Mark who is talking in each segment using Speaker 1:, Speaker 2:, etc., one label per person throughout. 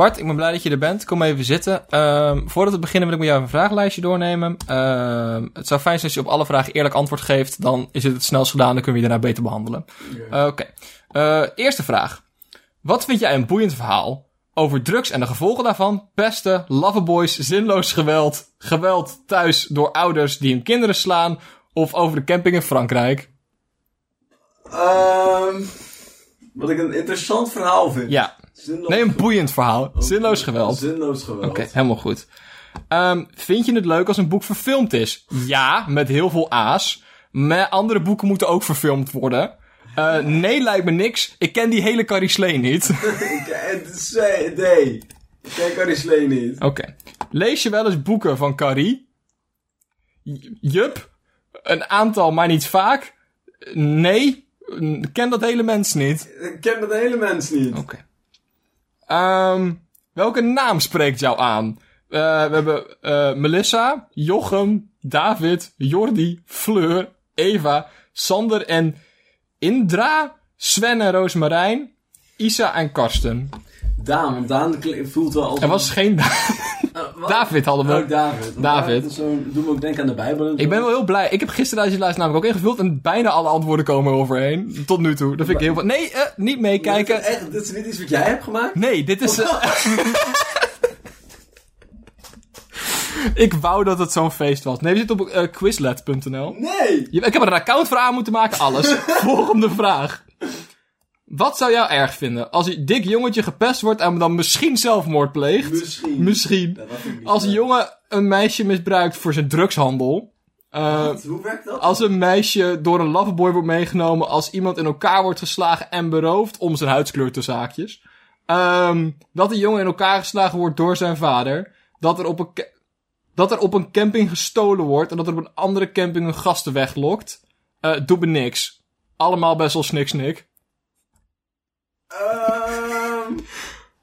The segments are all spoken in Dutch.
Speaker 1: Bart, ik ben blij dat je er bent. Kom even zitten. Ehm, voordat we beginnen wil ik met jou een vragenlijstje doornemen. Ehm, het zou fijn zijn als je op alle vragen eerlijk antwoord geeft. Dan is het het snelst gedaan, dan kunnen we je daarna beter behandelen. Eh, Oké. Eh, eerste vraag. Wat vind jij een boeiend verhaal over drugs en de gevolgen daarvan? Pesten, loverboys, zinloos geweld, geweld thuis door ouders die hun kinderen slaan... of over de camping in Frankrijk?
Speaker 2: Ehm wat ik een interessant verhaal vind.
Speaker 1: Ja.
Speaker 2: Zinloos
Speaker 1: Nee, een boeiend verhaal. Zinloos geweld.
Speaker 2: Zinloos geweld.
Speaker 1: Oké, helemaal goed. Ehm, vind je het leuk als een boek verfilmd is? Ja, met heel veel A's. Maar andere boeken moeten ook verfilmd worden. Eh, nee, lijkt me niks. Ik ken die hele Carrie Slee niet.
Speaker 2: Nee. Ik ken Carrie Slee niet.
Speaker 1: Oké. Lees je wel eens boeken van Carrie? Jup. Een aantal, maar niet vaak. Nee. Ik ken dat hele mens niet.
Speaker 2: Ik ken dat hele mens niet.
Speaker 1: Oké. Ehm, welke naam spreekt jou aan? Eh, we hebben eh, Melissa, Jochem, David, Jordi, Fleur, Eva, Sander en Indra, Sven en Roosmarijn, Isa en Karsten.
Speaker 2: Daan, want Daan voelt wel als...
Speaker 1: Er was geen Da-
Speaker 2: Eh?
Speaker 1: David hadden we.
Speaker 2: Oh, David.
Speaker 1: David.
Speaker 2: doe me ook denken aan de Bijbel.
Speaker 1: Ik ben wel heel blij. Ik heb gisteren deze lijst namelijk ook ingevuld en bijna alle antwoorden komen overheen. Tot nu toe. Dat vind ik heel... Nee, eh, niet meekijken.
Speaker 2: Dit is Echt, dit is niet iets wat jij hebt gemaakt?
Speaker 1: Nee, dit is... ik wou dat het zo'n feest was. Nee, we zitten op eh, quizlet.nl.
Speaker 2: Nee!
Speaker 1: Ik heb er een account voor aan moeten maken, alles. Volgende vraag. Wat zou jou erg vinden als een dik jongetje gepest wordt en dan misschien zelfmoord pleegt?
Speaker 2: Misschien. Ja,
Speaker 1: Als een jongen een meisje misbruikt voor zijn drugshandel. Eh,
Speaker 2: Wat? Hoe werkt dat?
Speaker 1: als een meisje door een loverboy wordt meegenomen. Als iemand in elkaar wordt geslagen en beroofd om zijn huidskleur te zaakjes. Ehm, dat een jongen in elkaar geslagen wordt door zijn vader. Dat er, op een dat er op een camping gestolen wordt. En dat er op een andere camping een gasten weglokt. Eh doet me niks. Allemaal best wel snik snik.
Speaker 2: Ehm,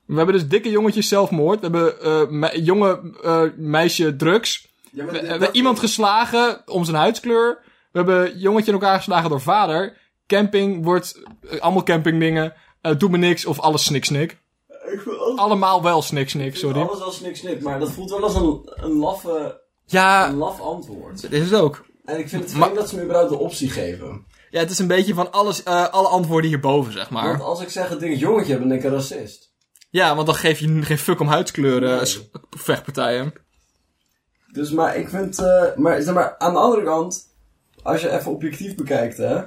Speaker 1: We hebben dus dikke jongetjes zelfmoord. We hebben me- jonge eh, meisje drugs.
Speaker 2: ja,
Speaker 1: We hebben
Speaker 2: dat-
Speaker 1: iemand geslagen om zijn huidskleur. We hebben jongetje in elkaar geslagen door vader. Camping wordt, eh, allemaal campingdingen. Doe me niks of alles snik snik.
Speaker 2: Alles,
Speaker 1: Allemaal wel snik snik, sorry.
Speaker 2: alles niks niks, maar dat voelt wel als een, een, laffe,
Speaker 1: Ja,
Speaker 2: een laf antwoord.
Speaker 1: dit is het ook.
Speaker 2: En ik vind het
Speaker 1: Maar-
Speaker 2: vreemd dat ze me überhaupt de optie geven.
Speaker 1: Ja, het is een beetje van alles, eh, alle antwoorden hierboven, zeg
Speaker 2: Want
Speaker 1: maar.
Speaker 2: als ik zeg ik een jongetje dan denk ik een racist.
Speaker 1: Ja, want dan geef je geen fuck om huidskleuren,
Speaker 2: Nee.
Speaker 1: eh, vechtpartijen.
Speaker 2: Dus maar ik vind, eh, maar zeg maar, aan de andere kant, als je even objectief bekijkt, hè,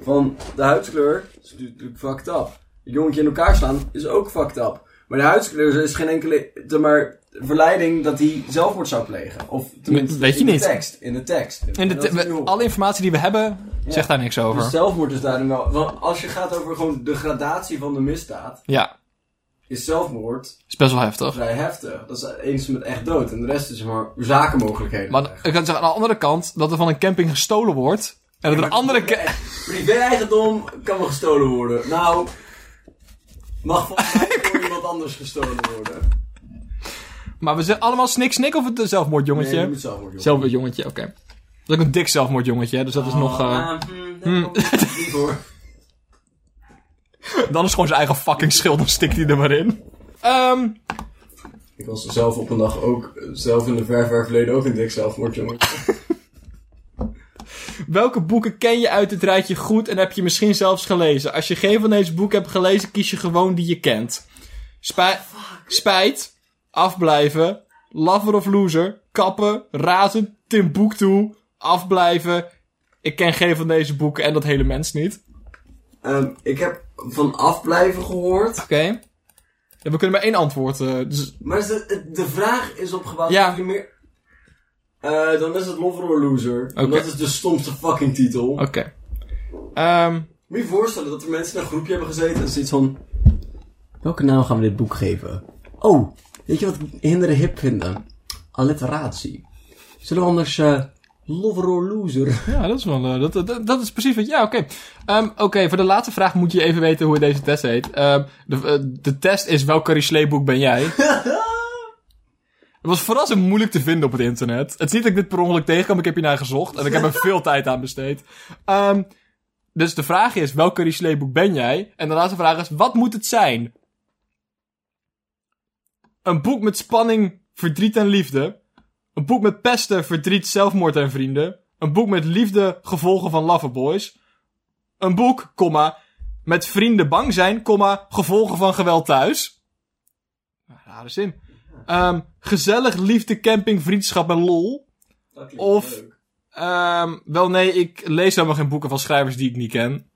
Speaker 2: van de huidskleur is natuurlijk fucked up. Een jongetje in elkaar slaan is ook fucked up. Maar de huidskleur is geen enkele, zeg maar, verleiding dat hij zelfmoord zou plegen. Of tenminste,
Speaker 1: Weet je
Speaker 2: in
Speaker 1: niet.
Speaker 2: de tekst. In de tekst.
Speaker 1: In de te- alle informatie die we hebben, zegt daar niks over.
Speaker 2: Dus zelfmoord is daarin wel, want als je gaat over gewoon de gradatie van de misdaad,
Speaker 1: Ja,
Speaker 2: is zelfmoord
Speaker 1: is best wel heftig.
Speaker 2: vrij heftig. Dat is eens met echt dood. En de rest is maar zakenmogelijkheden.
Speaker 1: Maar ik kan zeggen, aan de andere kant, dat er van een camping gestolen wordt. En dat er een andere...
Speaker 2: Privé-eigendom kan wel gestolen worden. Nou, mag volgens mij door iemand anders gestolen worden.
Speaker 1: Maar we zijn allemaal snik snik of het een zelfmoordjongetje?
Speaker 2: Nee, je moet zelfmoord doen.
Speaker 1: Zelfmoordjongetje, oké. Dat is ook een dik zelfmoordjongetje, dus dat is nog...
Speaker 2: ik niet voor.
Speaker 1: Dan is gewoon zijn eigen fucking schild, dan stikt hij er maar in. Ehm,
Speaker 2: Ik was zelf op een dag ook, zelf in de ver, ver verleden ook een dik zelfmoord, jongen.
Speaker 1: welke boeken ken je uit het rijtje goed en heb je misschien zelfs gelezen? Als je geen van deze boeken hebt gelezen, kies je gewoon die je kent. Spij- spijt, afblijven, lover of loser, kappen, razen, Timbuktu, afblijven. Ik ken geen van deze boeken en dat hele mens niet.
Speaker 2: Ehm, ik heb van afblijven gehoord.
Speaker 1: Oké. Ja, we kunnen maar één antwoord. eh, dus,
Speaker 2: Maar de, de vraag is opgebouwd
Speaker 1: Ja.
Speaker 2: of je meer... Eh, dan is het Lover or Loser.
Speaker 1: Oké.
Speaker 2: Dat is de stomste fucking titel.
Speaker 1: Oké. Ehm,
Speaker 2: Moet je je voorstellen dat er mensen in een groepje hebben gezeten en zoiets van... Welke naam gaan we dit boek geven? Oh, weet je wat hinderen hip vinden? Alliteratie. Zullen we anders eh Lover or Loser?
Speaker 1: Ja, dat is wel. eh, dat, dat, dat is precies wat. Ja, oké. Ehm, oké, voor de laatste vraag moet je even weten hoe deze test heet. Ehm, de, eh, de test is welk Carrie Slee boek ben jij? Het was vooral zo moeilijk te vinden op het internet. Het is niet dat ik dit per ongeluk tegenkwam, ik heb hiernaar gezocht en ik heb er veel tijd aan besteed. Ehm, dus de vraag is, welk Carrie Slee boek ben jij? En de laatste vraag is, wat moet het zijn? Een boek met spanning, verdriet en liefde. Een boek met pesten, verdriet, zelfmoord en vrienden. Een boek met liefde, gevolgen van loverboys. Een boek, comma, met vrienden bang zijn, comma, gevolgen van geweld thuis. Rare zin. Ehm, gezellig, liefde, camping, vriendschap en lol.
Speaker 2: Dat
Speaker 1: Of-. Ehm, wel nee, ik lees helemaal geen boeken van schrijvers die ik niet ken.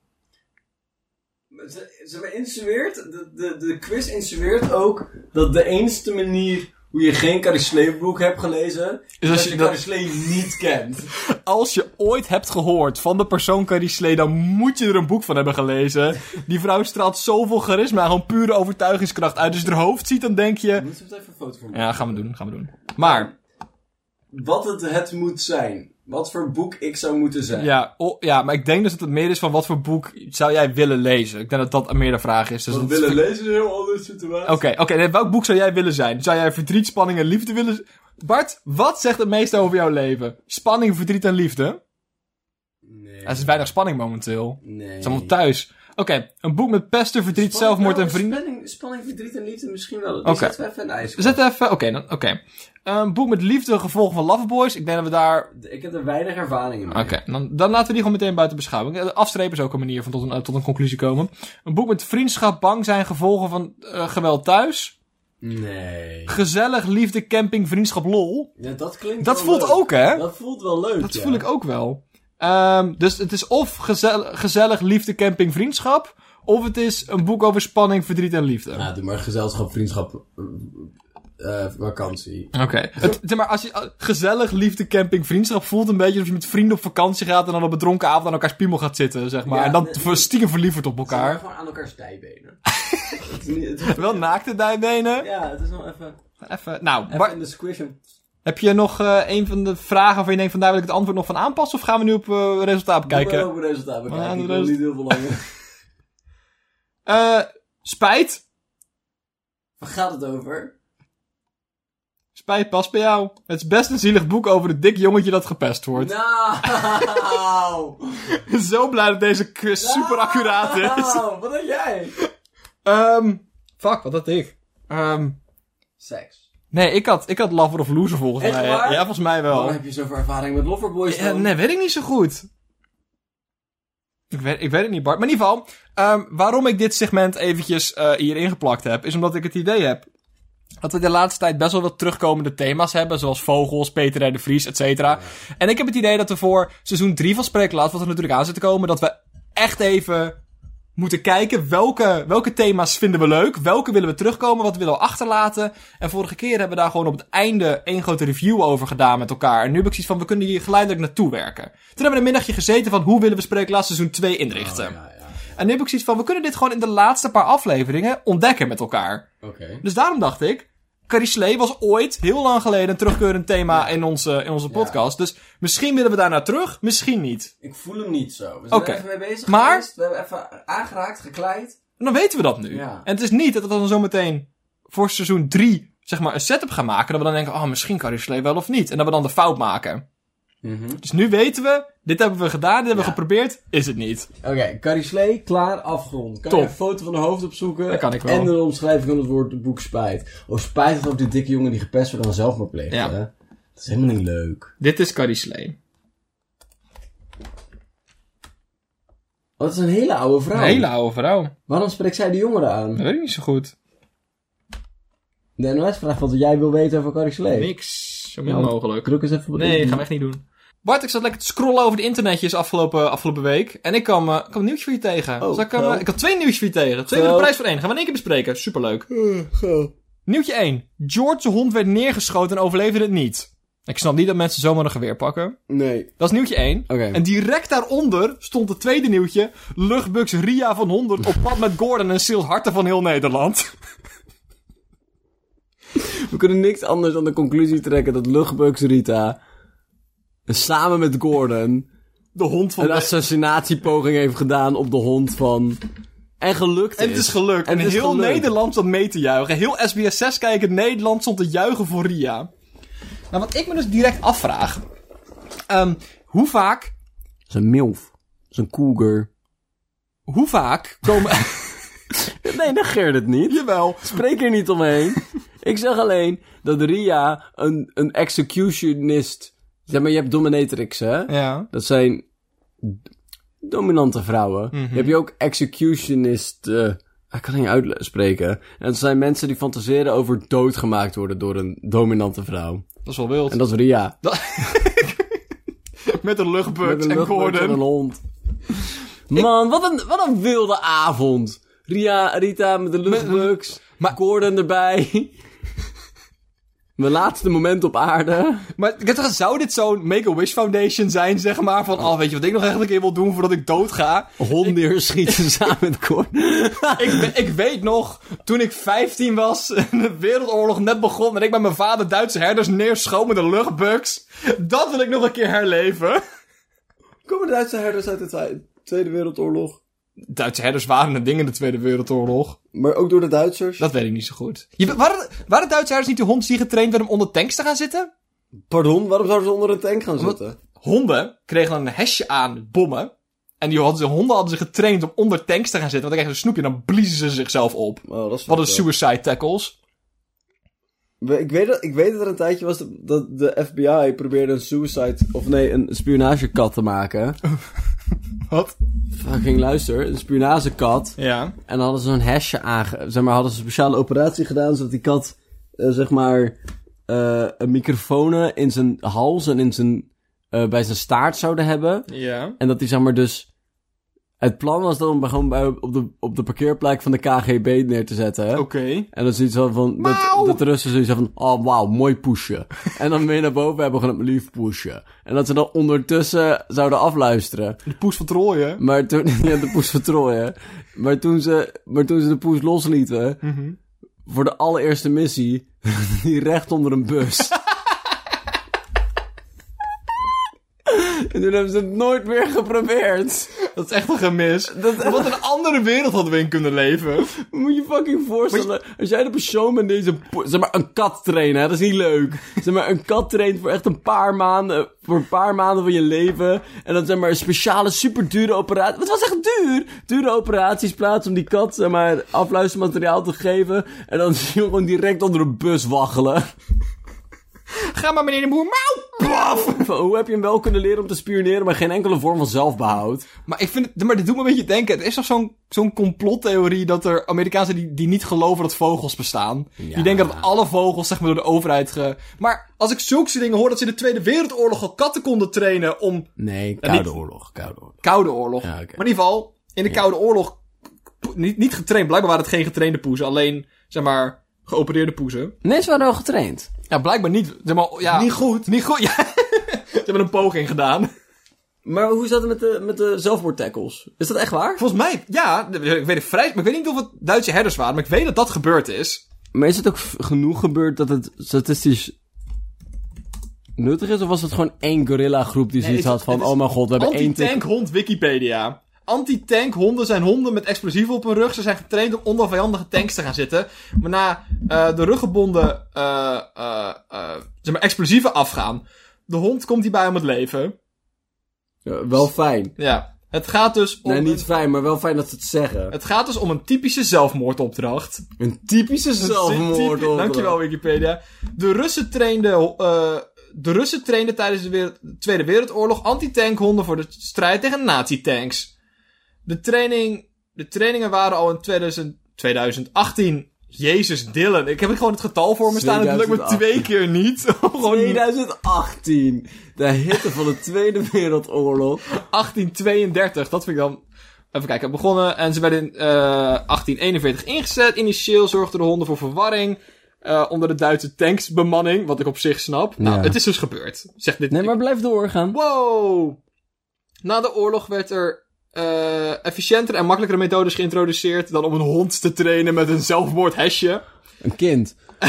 Speaker 2: Ze, ze insinueert, de, de, de quiz insinueert ook dat de enige manier hoe je geen Carrie Slave boek hebt gelezen, is
Speaker 1: als
Speaker 2: als
Speaker 1: je
Speaker 2: je
Speaker 1: dat-
Speaker 2: niet kent.
Speaker 1: Als je ooit hebt gehoord van de persoon Carrie Slee, dan moet je er een boek van hebben gelezen. Die vrouw straalt zoveel charisma, gewoon pure overtuigingskracht uit. Als je haar hoofd ziet, dan denk je...
Speaker 2: Moeten we het even een foto van maken?
Speaker 1: Ja, gaan we doen, gaan we doen. Maar,
Speaker 2: Wat het, het moet zijn. Wat voor boek ik zou moeten zijn.
Speaker 1: ja, oh, ja, maar ik denk dus dat het meer is van wat voor boek zou jij willen lezen. Ik denk dat dat meer de vraag is. Dus
Speaker 2: Want
Speaker 1: dat is-
Speaker 2: willen lezen is een heel andere situatie.
Speaker 1: Oké, oké. nee, welk boek zou jij willen zijn? Zou jij verdriet, spanning en liefde willen... Bart, wat zegt het meeste over jouw leven? Spanning, verdriet en liefde?
Speaker 2: Nee.
Speaker 1: Er is weinig spanning momenteel.
Speaker 2: Nee.
Speaker 1: Het is allemaal thuis. Oké, een boek met pesten, verdriet,
Speaker 2: Spanning-
Speaker 1: zelfmoord en
Speaker 2: nou,
Speaker 1: vrienden.
Speaker 2: Spanning, spanning, verdriet en liefde misschien wel.
Speaker 1: Oké.
Speaker 2: Oké. Zetten we even in de ijskast.
Speaker 1: Zet even, oké, dan, oké. Een boek met liefde, gevolgen van Loverboys. Ik denk dat we daar...
Speaker 2: Ik heb er weinig ervaring in.
Speaker 1: Oké, dan, dan laten we die gewoon meteen buiten beschouwing. Eh, Afstrepen is ook een manier van tot een, eh, tot een conclusie komen. Een boek met vriendschap, bang zijn, gevolgen van eh, geweld thuis.
Speaker 2: Nee.
Speaker 1: Gezellig, liefde, camping, vriendschap, lol.
Speaker 2: Ja, dat klinkt
Speaker 1: Dat voelt
Speaker 2: leuk.
Speaker 1: ook, hè?
Speaker 2: Dat voelt wel leuk,
Speaker 1: Dat
Speaker 2: ja.
Speaker 1: voel ik ook wel. Ehm, dus het is of gezel gezellig, liefde, camping, vriendschap. Of het is een boek over spanning, verdriet en liefde.
Speaker 2: Ja, doe maar gezelschap, vriendschap, eh, eh, vakantie.
Speaker 1: Oké. Maar als je eh, gezellig, liefde, camping, vriendschap voelt een beetje alsof je met vrienden op vakantie gaat en dan op een dronken avond aan elkaars piemel gaat zitten, zeg maar.
Speaker 2: Ja,
Speaker 1: en dan
Speaker 2: nee,
Speaker 1: stiekem verliefd op elkaar.
Speaker 2: gewoon aan elkaars dijbenen. het is niet, het is-
Speaker 1: Wel naakte dijbenen.
Speaker 2: Ja, het is wel even,
Speaker 1: Even. Nou,
Speaker 2: even in de squishen.
Speaker 1: Heb je nog eh, een van de vragen waarvan je denkt van daar wil ik het antwoord nog van aanpassen? Of gaan we nu op eh resultaat
Speaker 2: Kijken.
Speaker 1: bekijken?
Speaker 2: Ook een resultaat
Speaker 1: Ja,
Speaker 2: bekijken. Ik wil niet heel veel langer.
Speaker 1: Eh, spijt.
Speaker 2: Waar gaat het over?
Speaker 1: Spijt past bij jou. Het is best een zielig boek over het dik jongetje dat gepest wordt.
Speaker 2: Nou!
Speaker 1: Zo blij dat deze quiz super accuraat is.
Speaker 2: Nou, wat had jij?
Speaker 1: Ehm, fuck, wat had ik? Ehm,
Speaker 2: Seks.
Speaker 1: Nee, ik had, ik had Lover of Loser volgens
Speaker 2: Echt
Speaker 1: mij.
Speaker 2: waar?
Speaker 1: Ja, volgens mij wel.
Speaker 2: Waarom heb je zoveel ervaring met Loverboys
Speaker 1: Ja,
Speaker 2: dan?
Speaker 1: nee, weet ik niet zo goed. Ik weet, ik weet het niet, Bart. Maar in ieder geval, ehm, waarom ik dit segment eventjes eh hier ingeplakt heb, is omdat ik het idee heb dat we de laatste tijd best wel wat terugkomende thema's hebben, zoals vogels, Peter R. de Vries, et cetera. En ik heb het idee dat we voor seizoen 3 van Spreeklaat, wat er natuurlijk aan zit te komen, dat we echt even moeten kijken welke, welke thema's vinden we leuk, welke willen we terugkomen, wat willen we achterlaten. En vorige keer hebben we daar gewoon op het einde één grote review over gedaan met elkaar. En nu heb ik zoiets van, we kunnen hier geleidelijk naartoe werken. Toen hebben we een middagje gezeten van, hoe willen we Spreeklaat seizoen 2 inrichten.
Speaker 2: Oh, ja, ja.
Speaker 1: En nu heb ik zoiets van, we kunnen dit gewoon in de laatste paar afleveringen ontdekken met elkaar. Dus daarom dacht ik, Carrie Slee was ooit, heel lang geleden, een terugkerend thema in onze, in onze podcast. Dus misschien willen we daar naar terug, misschien niet.
Speaker 2: Ik voel hem niet zo. We zijn
Speaker 1: Oké.
Speaker 2: er even mee bezig
Speaker 1: Maar-
Speaker 2: geweest. We hebben even aangeraakt, gekleid.
Speaker 1: En dan weten we dat nu.
Speaker 2: Ja.
Speaker 1: En het is niet dat we dan zometeen voor seizoen 3, zeg maar, een setup gaan maken. Dat we dan denken, oh, misschien Carrie Slee wel of niet. En dat we dan de fout maken. Dus nu weten we, dit hebben we gedaan, dit hebben we
Speaker 2: Ja.
Speaker 1: geprobeerd, is het niet.
Speaker 2: Oké, Carrie Slee, klaar, afgerond. Kan
Speaker 1: Top.
Speaker 2: je een foto van haar hoofd opzoeken?
Speaker 1: Dat kan ik wel.
Speaker 2: En een omschrijving van het woord het boek spijt. Oh, spijt dat ook die dikke jongen die gepest wordt dan zelf maar pleegt,
Speaker 1: Ja.
Speaker 2: hè? Dat is helemaal niet leuk.
Speaker 1: Dit is Carrie Slee.
Speaker 2: Oh, dat is een hele oude vrouw.
Speaker 1: Een hele oude vrouw.
Speaker 2: Waarom spreekt zij de jongeren aan?
Speaker 1: Dat weet ik niet zo goed.
Speaker 2: De NOS vraagt wat jij wil weten over Carrie Slee.
Speaker 1: Niks. Zo min mogelijk.
Speaker 2: Druk eens even
Speaker 1: Nee, gaan we echt niet doen. Bart, ik zat lekker te scrollen over de internetjes afgelopen, afgelopen week. En ik kwam, eh, een nieuwtje voor je tegen.
Speaker 2: Oh,
Speaker 1: ik,
Speaker 2: go.
Speaker 1: eh, ik had twee nieuwtjes voor je tegen. Twee
Speaker 2: Go.
Speaker 1: voor de prijs voor één. Gaan we in één keer bespreken. Superleuk. Nieuwtje 1. George de hond werd neergeschoten en overleefde het niet. Ik snap niet dat mensen zomaar een geweer pakken.
Speaker 2: Nee.
Speaker 1: Dat is nieuwtje 1.
Speaker 2: Oké.
Speaker 1: En direct daaronder stond het tweede nieuwtje. Luchtbugs Ria van 100 op pad met Gordon en Seals harten van heel Nederland.
Speaker 2: We kunnen niks anders dan de conclusie trekken dat Luchtbugs Rita samen met Gordon
Speaker 1: De hond van
Speaker 2: een assassinatiepoging heeft gedaan op de hond van... En gelukt
Speaker 1: En het is gelukt.
Speaker 2: En is
Speaker 1: heel
Speaker 2: gelukt.
Speaker 1: Nederland zat mee te juichen. Heel SBS 6 kijken Nederland stond te juichen voor Ria. Nou, wat ik me dus direct afvraag. ehm, hoe vaak...
Speaker 2: Dat is een milf. Dat is een cougar.
Speaker 1: Hoe vaak komen...
Speaker 2: Nee, negeer het niet.
Speaker 1: Jawel.
Speaker 2: Spreek er niet omheen. Ik zeg alleen dat Ria een, een executionist... Zeg maar, je hebt dominatrix, hè?
Speaker 1: Ja.
Speaker 2: Dat zijn dominante vrouwen.
Speaker 1: Mhm.
Speaker 2: Je hebt je ook executionist... ik kan het niet uitspreken. En dat zijn mensen die fantaseren over doodgemaakt worden door een dominante vrouw.
Speaker 1: Dat is wel wild.
Speaker 2: En dat is Ria.
Speaker 1: Met een luchtbugs
Speaker 2: Met een
Speaker 1: en
Speaker 2: luchtbed en een
Speaker 1: Gordon.
Speaker 2: hond. Man, wat een, wat een wilde avond. Ria, Rita met de luchtbugs.
Speaker 1: Maar-
Speaker 2: Gordon erbij. Mijn laatste moment op aarde.
Speaker 1: Maar zou dit zo'n Make-A-Wish Foundation zijn, zeg maar? Van, oh, weet je wat ik nog echt een keer wil doen voordat ik dood ga?
Speaker 2: Hond neerschieten samen met Gordon.
Speaker 1: ik, ik weet nog, toen ik 15 was en de Wereldoorlog net begon en ik met mijn vader Duitse herders neerschoot met de luchtbugs. Dat wil ik nog een keer herleven.
Speaker 2: Komen de Duitse herders uit de Tweede Wereldoorlog?
Speaker 1: Duitse herders waren een ding in de Tweede Wereldoorlog.
Speaker 2: Maar ook door de Duitsers?
Speaker 1: Dat weet ik niet zo goed. Je, waren, waren Duitse herders niet de honds die getraind werden om onder tanks te gaan zitten?
Speaker 2: Pardon, waarom zouden ze onder een tank gaan zitten?
Speaker 1: Honden kregen dan een hesje aan bommen. En die hadden honden hadden ze getraind om onder tanks te gaan zitten. Want dan kregen ze een snoepje en dan bliezen ze zichzelf op.
Speaker 2: Oh, dat is
Speaker 1: Wat een suicide tackles.
Speaker 2: Ik weet, dat, ik weet dat er een tijdje was dat- dat de FBI probeerde een suicide, of nee, een spionagekat te maken.
Speaker 1: Wat?
Speaker 2: Fucking luister, een spionagekat.
Speaker 1: Ja.
Speaker 2: En dan hadden ze zo'n hesje aange... Zeg maar, hadden ze een speciale operatie gedaan, zodat die kat, eh, zeg maar, eh, een microfoon in zijn hals en in zijn, eh, bij zijn staart zouden hebben.
Speaker 1: Ja.
Speaker 2: En dat die, zeg maar, dus... Het plan was dan om gewoon bij, op, de, op de parkeerplek van de KGB neer te zetten, hè?
Speaker 1: Oké.
Speaker 2: En dan zoiets van, van dat, dat de Russen zoiets van, oh wauw, mooi pushen. en dan weer naar boven hebben gewoon het lief pushen. En dat ze dan ondertussen zouden afluisteren.
Speaker 1: De poes van Trooien.
Speaker 2: Maar toen, ja, de poes vertrooien. Maar toen ze, maar toen ze de poes loslieten,
Speaker 1: Mhm.
Speaker 2: voor de allereerste missie, die recht onder een bus. En toen hebben ze het nooit meer geprobeerd.
Speaker 1: Dat is echt een gemis. Wat een andere wereld hadden we in kunnen leven.
Speaker 2: Moet je fucking voorstellen, als jij de persoon bent deze, zeg maar, een kat trainen, hè, dat is niet leuk. Zeg maar, een kat traint voor echt een paar maanden, voor een paar maanden van je leven. En dan zeg maar, een speciale, super dure operatie. Het was echt duur! Dure operaties plaats om die kat, zeg maar, afluistermateriaal te geven. En dan zie je hem gewoon direct onder een bus waggelen.
Speaker 1: Ga maar meneer de boer. Plaf!
Speaker 2: Hoe heb je hem wel kunnen leren om te spioneren, maar geen enkele vorm van zelfbehoud?
Speaker 1: Maar ik vind het, maar dit doet me een beetje denken. Er is toch zo'n, zo'n complottheorie dat er Amerikaanse die, die niet geloven dat vogels bestaan. Die denken dat alle vogels, zeg maar, door de overheid ge... Maar als ik zulke dingen hoor dat ze in de Tweede Wereldoorlog al katten konden trainen om
Speaker 2: Nee,
Speaker 1: Koude
Speaker 2: Oorlog, Koude Oorlog.
Speaker 1: Koude Oorlog.
Speaker 2: Ja.
Speaker 1: Maar in ieder geval, in de Koude Oorlog, niet, niet getraind. Blijkbaar waren het geen getrainde poezen. Alleen, zeg maar, geopereerde poezen.
Speaker 2: Nee, ze waren wel getraind.
Speaker 1: Ja, blijkbaar niet. Zeg maar, ja,
Speaker 2: Niet goed.
Speaker 1: Niet goed, ja. ze hebben een poging gedaan.
Speaker 2: Maar hoe zat het met de, met de zelfmoordtackles? Is dat echt waar?
Speaker 1: Volgens mij, ja, ik weet het vrij, maar ik weet niet of het Duitse herders waren, maar ik weet dat dat gebeurd is.
Speaker 2: Maar is het ook genoeg gebeurd dat het statistisch nuttig is? Of was het gewoon één gorilla groep die zoiets had van... Oh mijn god, we hebben één.
Speaker 1: Anti-tankhond Wikipedia. Anti-tankhonden zijn honden met explosieven op hun rug. Ze zijn getraind om onder vijandige tanks te gaan zitten. Waarna eh de ruggebonden eh eh eh zeg maar, explosieven afgaan. De hond komt hierbij om het leven.
Speaker 2: Ja, wel fijn.
Speaker 1: Ja. Het gaat dus om...
Speaker 2: Nee, niet fijn, maar wel fijn dat ze het zeggen.
Speaker 1: het gaat dus om een typische zelfmoordopdracht.
Speaker 2: Een typische zelfmoord.
Speaker 1: Typi- Dankjewel Wikipedia. De Russen trainden, eh, de Russen trainden tijdens de Tweede Wereldoorlog anti-tankhonden voor de strijd tegen nazi-tanks. De, training, de trainingen waren al in 2000, 2018. Jezus, Dylan. Ik heb gewoon het getal voor me staan. Het lukt me
Speaker 2: 2018.
Speaker 1: twee keer niet. gewoon
Speaker 2: 2018. De hitte van de Tweede Wereldoorlog.
Speaker 1: 1832. Dat vind ik dan... Even kijken. Begonnen en ze werden in eh 1841 ingezet. Initieel zorgden de honden voor verwarring. eh, onder de Duitse tanksbemanning. Wat ik op zich snap. Nou, het is dus gebeurd. Zegt dit.
Speaker 2: Nee, maar blijf doorgaan.
Speaker 1: Wow! Na de oorlog werd er eh efficiëntere en makkelijkere methodes geïntroduceerd dan om een hond te trainen met een zelfmoordhesje.
Speaker 2: Een kind.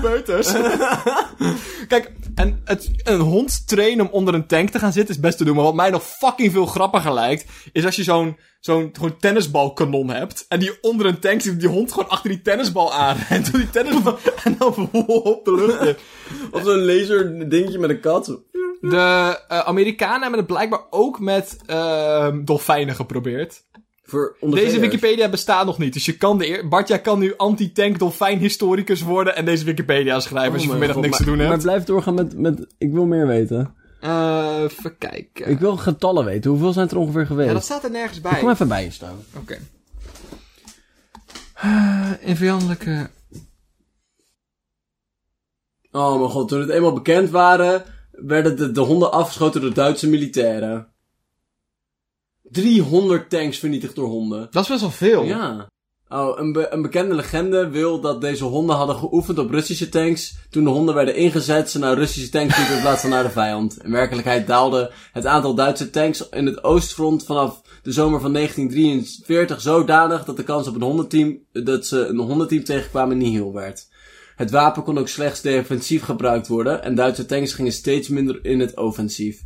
Speaker 1: Peuters. Kijk, en het, een hond trainen om onder een tank te gaan zitten is best te doen. Maar wat mij nog fucking veel grappiger lijkt, is als je zo'n zo'n gewoon tennisbalkanon hebt. En die onder een tank zit, die hond gewoon achter die tennisbal aan. En door die tennisbal. en dan op de lucht in.
Speaker 2: Of zo'n laser dingetje met een kat.
Speaker 1: De eh, Amerikanen hebben het blijkbaar ook met ehm dolfijnen geprobeerd.
Speaker 2: Voor
Speaker 1: Deze. Wikipedia bestaat nog niet. Dus je kan de eer... Bart, jij kan nu anti-tank dolfijn historicus worden en deze Wikipedia schrijven als je
Speaker 2: Oh
Speaker 1: vanmiddag niks te doen hebt.
Speaker 2: Maar blijf doorgaan met, met... Ik wil meer weten.
Speaker 1: Eh, even kijken.
Speaker 2: Ik wil getallen weten. Hoeveel zijn het er ongeveer geweest?
Speaker 1: Ja, dat staat er nergens
Speaker 2: Ik
Speaker 1: bij.
Speaker 2: kom even bij je staan.
Speaker 1: Oké. Eh, in vijandelijke...
Speaker 2: Oh mijn god, toen het eenmaal bekend waren, werden de, de honden afgeschoten door Duitse militairen. 300 tanks vernietigd door honden.
Speaker 1: Dat is best wel veel.
Speaker 2: Ja. Oh, een, be- een bekende legende wil dat deze honden hadden geoefend op Russische tanks. Toen de honden werden ingezet, ze naar Russische tanks liepen in plaats van naar de vijand. In werkelijkheid daalde het aantal Duitse tanks in het oostfront vanaf de zomer van 1943 zodanig dat de kans op een hondenteam, dat ze een hondenteam tegenkwamen nihil werd. Het wapen kon ook slechts defensief gebruikt worden en Duitse tanks gingen steeds minder in het offensief.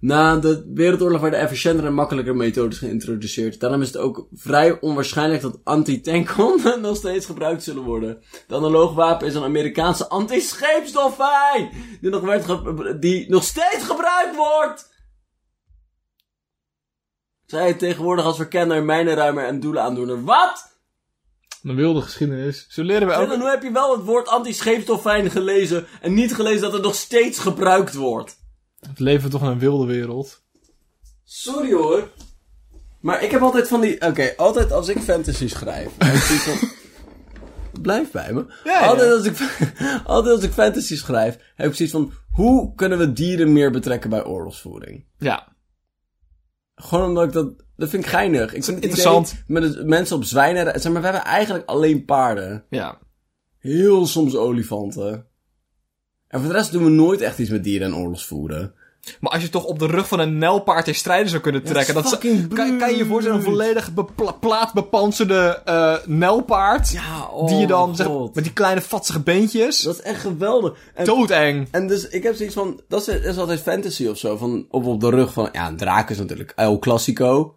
Speaker 2: Na de Wereldoorlog werden efficiëntere en makkelijker methodes geïntroduceerd. Daarom is het ook vrij onwaarschijnlijk dat anti-tankhonden nog steeds gebruikt zullen worden. De analoog wapen is een Amerikaanse anti-scheepsdolfijn! Die nog, die nog steeds gebruikt wordt! Zij tegenwoordig als verkenner, mijnenruimer en doelenaandoener. Wat?
Speaker 1: Een wilde geschiedenis. Zo leren we
Speaker 2: En
Speaker 1: ook...
Speaker 2: dan heb je wel het woord anti-scheepsdolfijn gelezen en niet gelezen dat het nog steeds gebruikt wordt.
Speaker 1: Het leven toch in een wilde wereld.
Speaker 2: Sorry hoor. Maar ik heb altijd van die... Oké, altijd als ik fantasy schrijf... heb ik zoiets van... Blijf bij me.
Speaker 1: Ja, ja.
Speaker 2: Altijd, als ik, altijd als ik fantasy schrijf, heb ik zoiets van... Hoe kunnen we dieren meer betrekken bij oorlogsvoering?
Speaker 1: Ja.
Speaker 2: Gewoon omdat ik dat... Dat vind ik geinig. Ik vind het
Speaker 1: Interessant.
Speaker 2: idee Met het- mensen op zwijnen... Zeg maar, we hebben eigenlijk alleen paarden.
Speaker 1: Ja.
Speaker 2: Heel soms olifanten. En voor de rest doen we nooit echt iets met dieren en oorlogsvoeren.
Speaker 1: Maar als je toch op de rug van een nijlpaard in strijden zou kunnen trekken...
Speaker 2: dat
Speaker 1: kan, kan je je voorstellen een volledig plaatbepanserde eh nijlpaard...
Speaker 2: Ja, oh
Speaker 1: die je dan,
Speaker 2: mijn
Speaker 1: zeg, met die kleine vatsige beentjes...
Speaker 2: Dat is echt geweldig. En,
Speaker 1: Doodeng.
Speaker 2: en dus ik heb zoiets van, dat is, is altijd fantasy of zo, van op, op de rug van, ja, een draak is natuurlijk El Classico.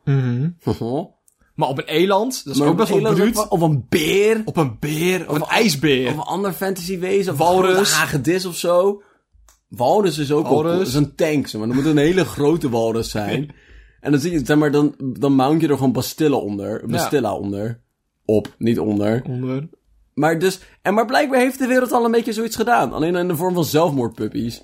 Speaker 1: Maar op een eland, dat is
Speaker 2: Maar
Speaker 1: ook best wel bruut.
Speaker 2: Of een beer.
Speaker 1: Op een beer, of een ijsbeer.
Speaker 2: Of een ander fantasy wezen. Of
Speaker 1: Walrus.
Speaker 2: Een hagedis of zo. Walrus is ook
Speaker 1: Walrus.
Speaker 2: is een tank, zeg maar. Dan moet een hele grote walrus zijn. en dan zie je, zeg maar, dan, dan mount je er gewoon bastillen onder. Bastilla onder. Op, niet onder.
Speaker 1: Onder.
Speaker 2: Maar dus, en maar blijkbaar heeft de wereld al een beetje zoiets gedaan. Alleen in de vorm van zelfmoordpuppies.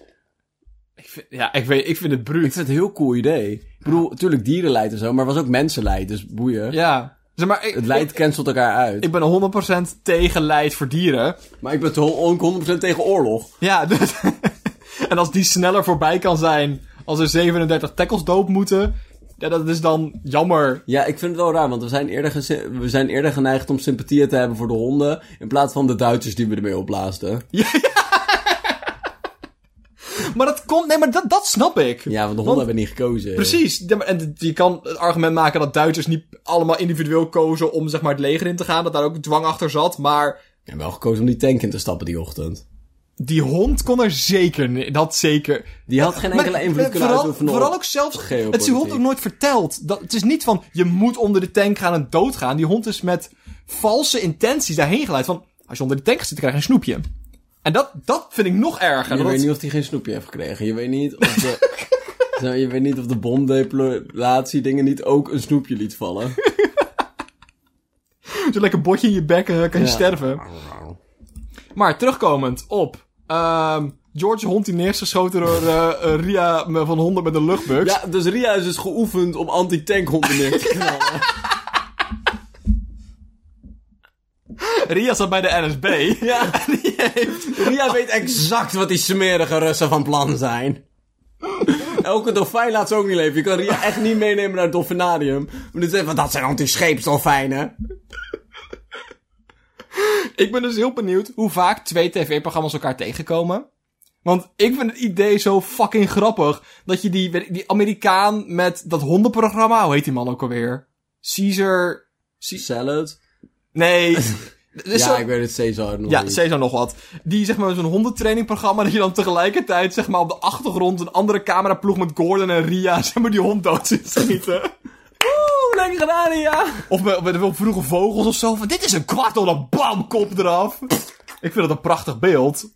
Speaker 1: Ik vind, ja, ik weet, ik vind het bruut.
Speaker 2: Ik vind het een heel cool idee. Ik bedoel, natuurlijk dierenleid en zo, maar het was ook mensenleid, dus boeien.
Speaker 1: Ja. Zeg maar, ik,
Speaker 2: Het leid cancelt elkaar uit.
Speaker 1: ik ben 100% tegen leid voor dieren.
Speaker 2: maar ik ben ook 100% tegen oorlog.
Speaker 1: Ja, dus, en als die sneller voorbij kan zijn als er 37 tackles dood moeten, ja, dat is dan jammer.
Speaker 2: Ja, ik vind het wel raar, want we zijn, eerder we zijn eerder geneigd om sympathie te hebben voor de honden, in plaats van de Duitsers die we ermee opblaasden.
Speaker 1: Maar dat komt, nee, maar dat, dat snap ik.
Speaker 2: Ja, want de honden hebben niet gekozen.
Speaker 1: Precies. Ja, En je kan het argument maken dat Duitsers niet allemaal individueel kozen om zeg maar het leger in te gaan, dat daar ook dwang achter zat, maar
Speaker 2: En wel gekozen om die tank in te stappen die ochtend.
Speaker 1: Die hond kon er zeker, dat zeker.
Speaker 2: Die had geen enkele
Speaker 1: Maar-
Speaker 2: invloed kunnen
Speaker 1: vooral,
Speaker 2: uitoefenen
Speaker 1: Vooral ook zelfs, het is die hond ook nooit verteld. Dat, het is niet van, je moet onder de tank gaan en doodgaan. Die hond is met valse intenties daarheen geleid. Van, als je onder de tank zitten, krijg je een snoepje. En dat, dat vind ik nog erger.
Speaker 2: Je weet niet of hij geen snoepje heeft gekregen. Je weet niet of de... Je weet niet of de bomdeploratie dingen niet ook een snoepje liet vallen.
Speaker 1: Zo'n lekker botje in je bek eh, kan je
Speaker 2: Ja.
Speaker 1: sterven. Maar terugkomend op ehm George hond die neergeschoten door eh, Ria me- van 100 met een luchtbux.
Speaker 2: Ja, dus Ria is dus geoefend om anti-tankhonden neer te knallen.
Speaker 1: Ria zat bij de NSB.
Speaker 2: ja, Ria weet exact wat die smerige Russen van plan zijn. Elke dolfijn laat ze ook niet leven. Je kan Ria echt niet meenemen naar het dolfinarium. Maar zeggen dat zijn anti-scheepsdolfijnen.
Speaker 1: Ik ben dus heel benieuwd hoe vaak twee tv-programma's elkaar tegenkomen. Want ik vind het idee zo fucking grappig. Dat je die, die Amerikaan met dat hondenprogramma, hoe heet die man ook alweer? Caesar...
Speaker 2: Salad?
Speaker 1: Nee.
Speaker 2: Ja,
Speaker 1: zo-
Speaker 2: ik weet het Cesar nog
Speaker 1: Ja,
Speaker 2: niet.
Speaker 1: Caesar nog wat. Die zeg maar zo'n hondentrainingprogramma dat je dan tegelijkertijd zeg maar op de achtergrond een andere cameraploeg met Gordon en Ria zeg maar die hond dood ziet schieten.
Speaker 2: Oeh, lekker gedaan, Ria.
Speaker 1: Of met, vroege vogels of zo. Van, dit is een kwart door een bam, kop eraf. Ik vind dat een prachtig beeld.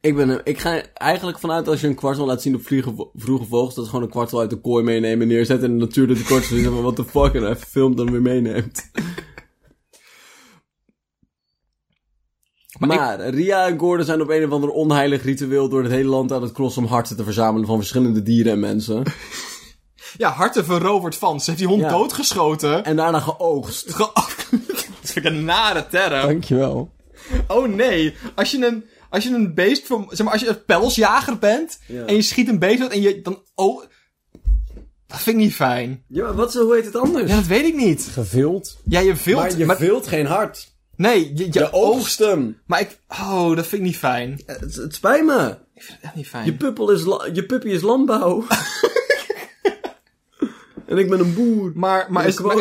Speaker 2: Ik, ben, ik ga eigenlijk vanuit als je een kwartel laat zien op vliegen, vroege vogels, dat is gewoon een kwartel uit de kooi meenemen, neerzetten in de natuur, dat de kwartel is van what the fuck, en even filmt en weer meeneemt.
Speaker 1: Maar
Speaker 2: Maar, Ria en Gordon zijn op een of ander onheilig ritueel door het hele land aan het crossen om harten te verzamelen van verschillende dieren en mensen.
Speaker 1: Ja, harten veroverd van. Ze heeft die hond
Speaker 2: Ja.
Speaker 1: doodgeschoten.
Speaker 2: En daarna geoogst.
Speaker 1: Ge- Dat vind ik een nare term.
Speaker 2: Dankjewel.
Speaker 1: Oh nee, als je een, als je een beest van, zeg maar, als je een pelsjager bent
Speaker 2: Ja.
Speaker 1: en je schiet een beest en je dan, oh, dat vind ik niet fijn.
Speaker 2: Ja, maar wat, hoe heet het anders?
Speaker 1: Ja, dat weet ik niet.
Speaker 2: Gevild.
Speaker 1: Ja, je vilt,
Speaker 2: Maar je
Speaker 1: maar,
Speaker 2: vilt geen hart.
Speaker 1: nee, je, je,
Speaker 2: Je oogst hem.
Speaker 1: Maar ik, oh, dat vind ik niet fijn.
Speaker 2: Het, het spijt me.
Speaker 1: Ik vind het echt niet fijn.
Speaker 2: Je, puppel is je puppy is landbouw. en ik ben een boer.
Speaker 1: maar, maar, is, maar,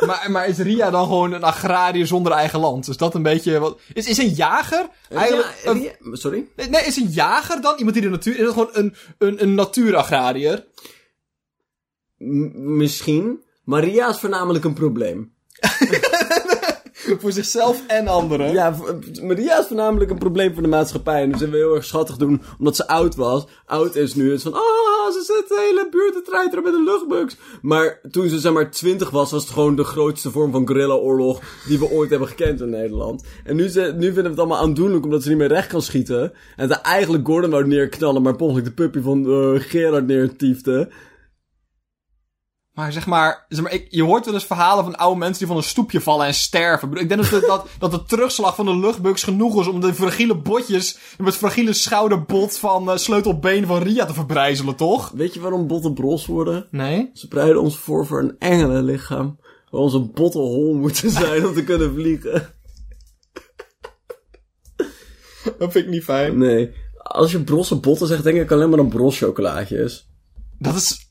Speaker 1: maar, maar is Ria dan gewoon een agrariër zonder eigen land? Is dat een beetje wat, is, is een jager eigenlijk, een-
Speaker 2: Ria- sorry?
Speaker 1: nee, is een jager dan iemand die de natuur, is dat gewoon een, een, een natuuragrariër?
Speaker 2: M- misschien. Maria is voornamelijk een probleem.
Speaker 1: Voor zichzelf en anderen.
Speaker 2: Ja, Maria is voornamelijk een probleem voor de maatschappij. En zullen we heel erg schattig doen, omdat ze oud was. Oud is nu. Het van, ah, ze zet de hele buurt te treiteren met een luchtbugs. Maar toen ze zeg maar 20 was, was het gewoon de grootste vorm van guerrilla-oorlog die we ooit hebben gekend in Nederland. En nu, ze, nu vinden we het allemaal aandoenlijk omdat ze niet meer recht kan schieten. En dat eigenlijk Gordon wou neerknallen, maar per de puppy van eh, Gerard neertiefde.
Speaker 1: Maar zeg maar, zeg maar ik, je hoort wel eens verhalen van oude mensen die van een stoepje vallen en sterven. Ik denk dat de, dat, dat de terugslag van de luchtbugs genoeg is om de fragiele botjes met het fragiele schouderbot van eh, sleutelbeen van Ria te verbrijzelen, toch?
Speaker 2: Weet je waarom botten bros worden?
Speaker 1: Nee?
Speaker 2: Ze bereiden ons voor voor een engelenlichaam. Waar onze botten hol moeten zijn om te kunnen vliegen.
Speaker 1: Dat vind ik niet fijn.
Speaker 2: Nee. Als je brosse botten zegt, denk ik alleen maar aan bros chocolaatjes.
Speaker 1: Dat is...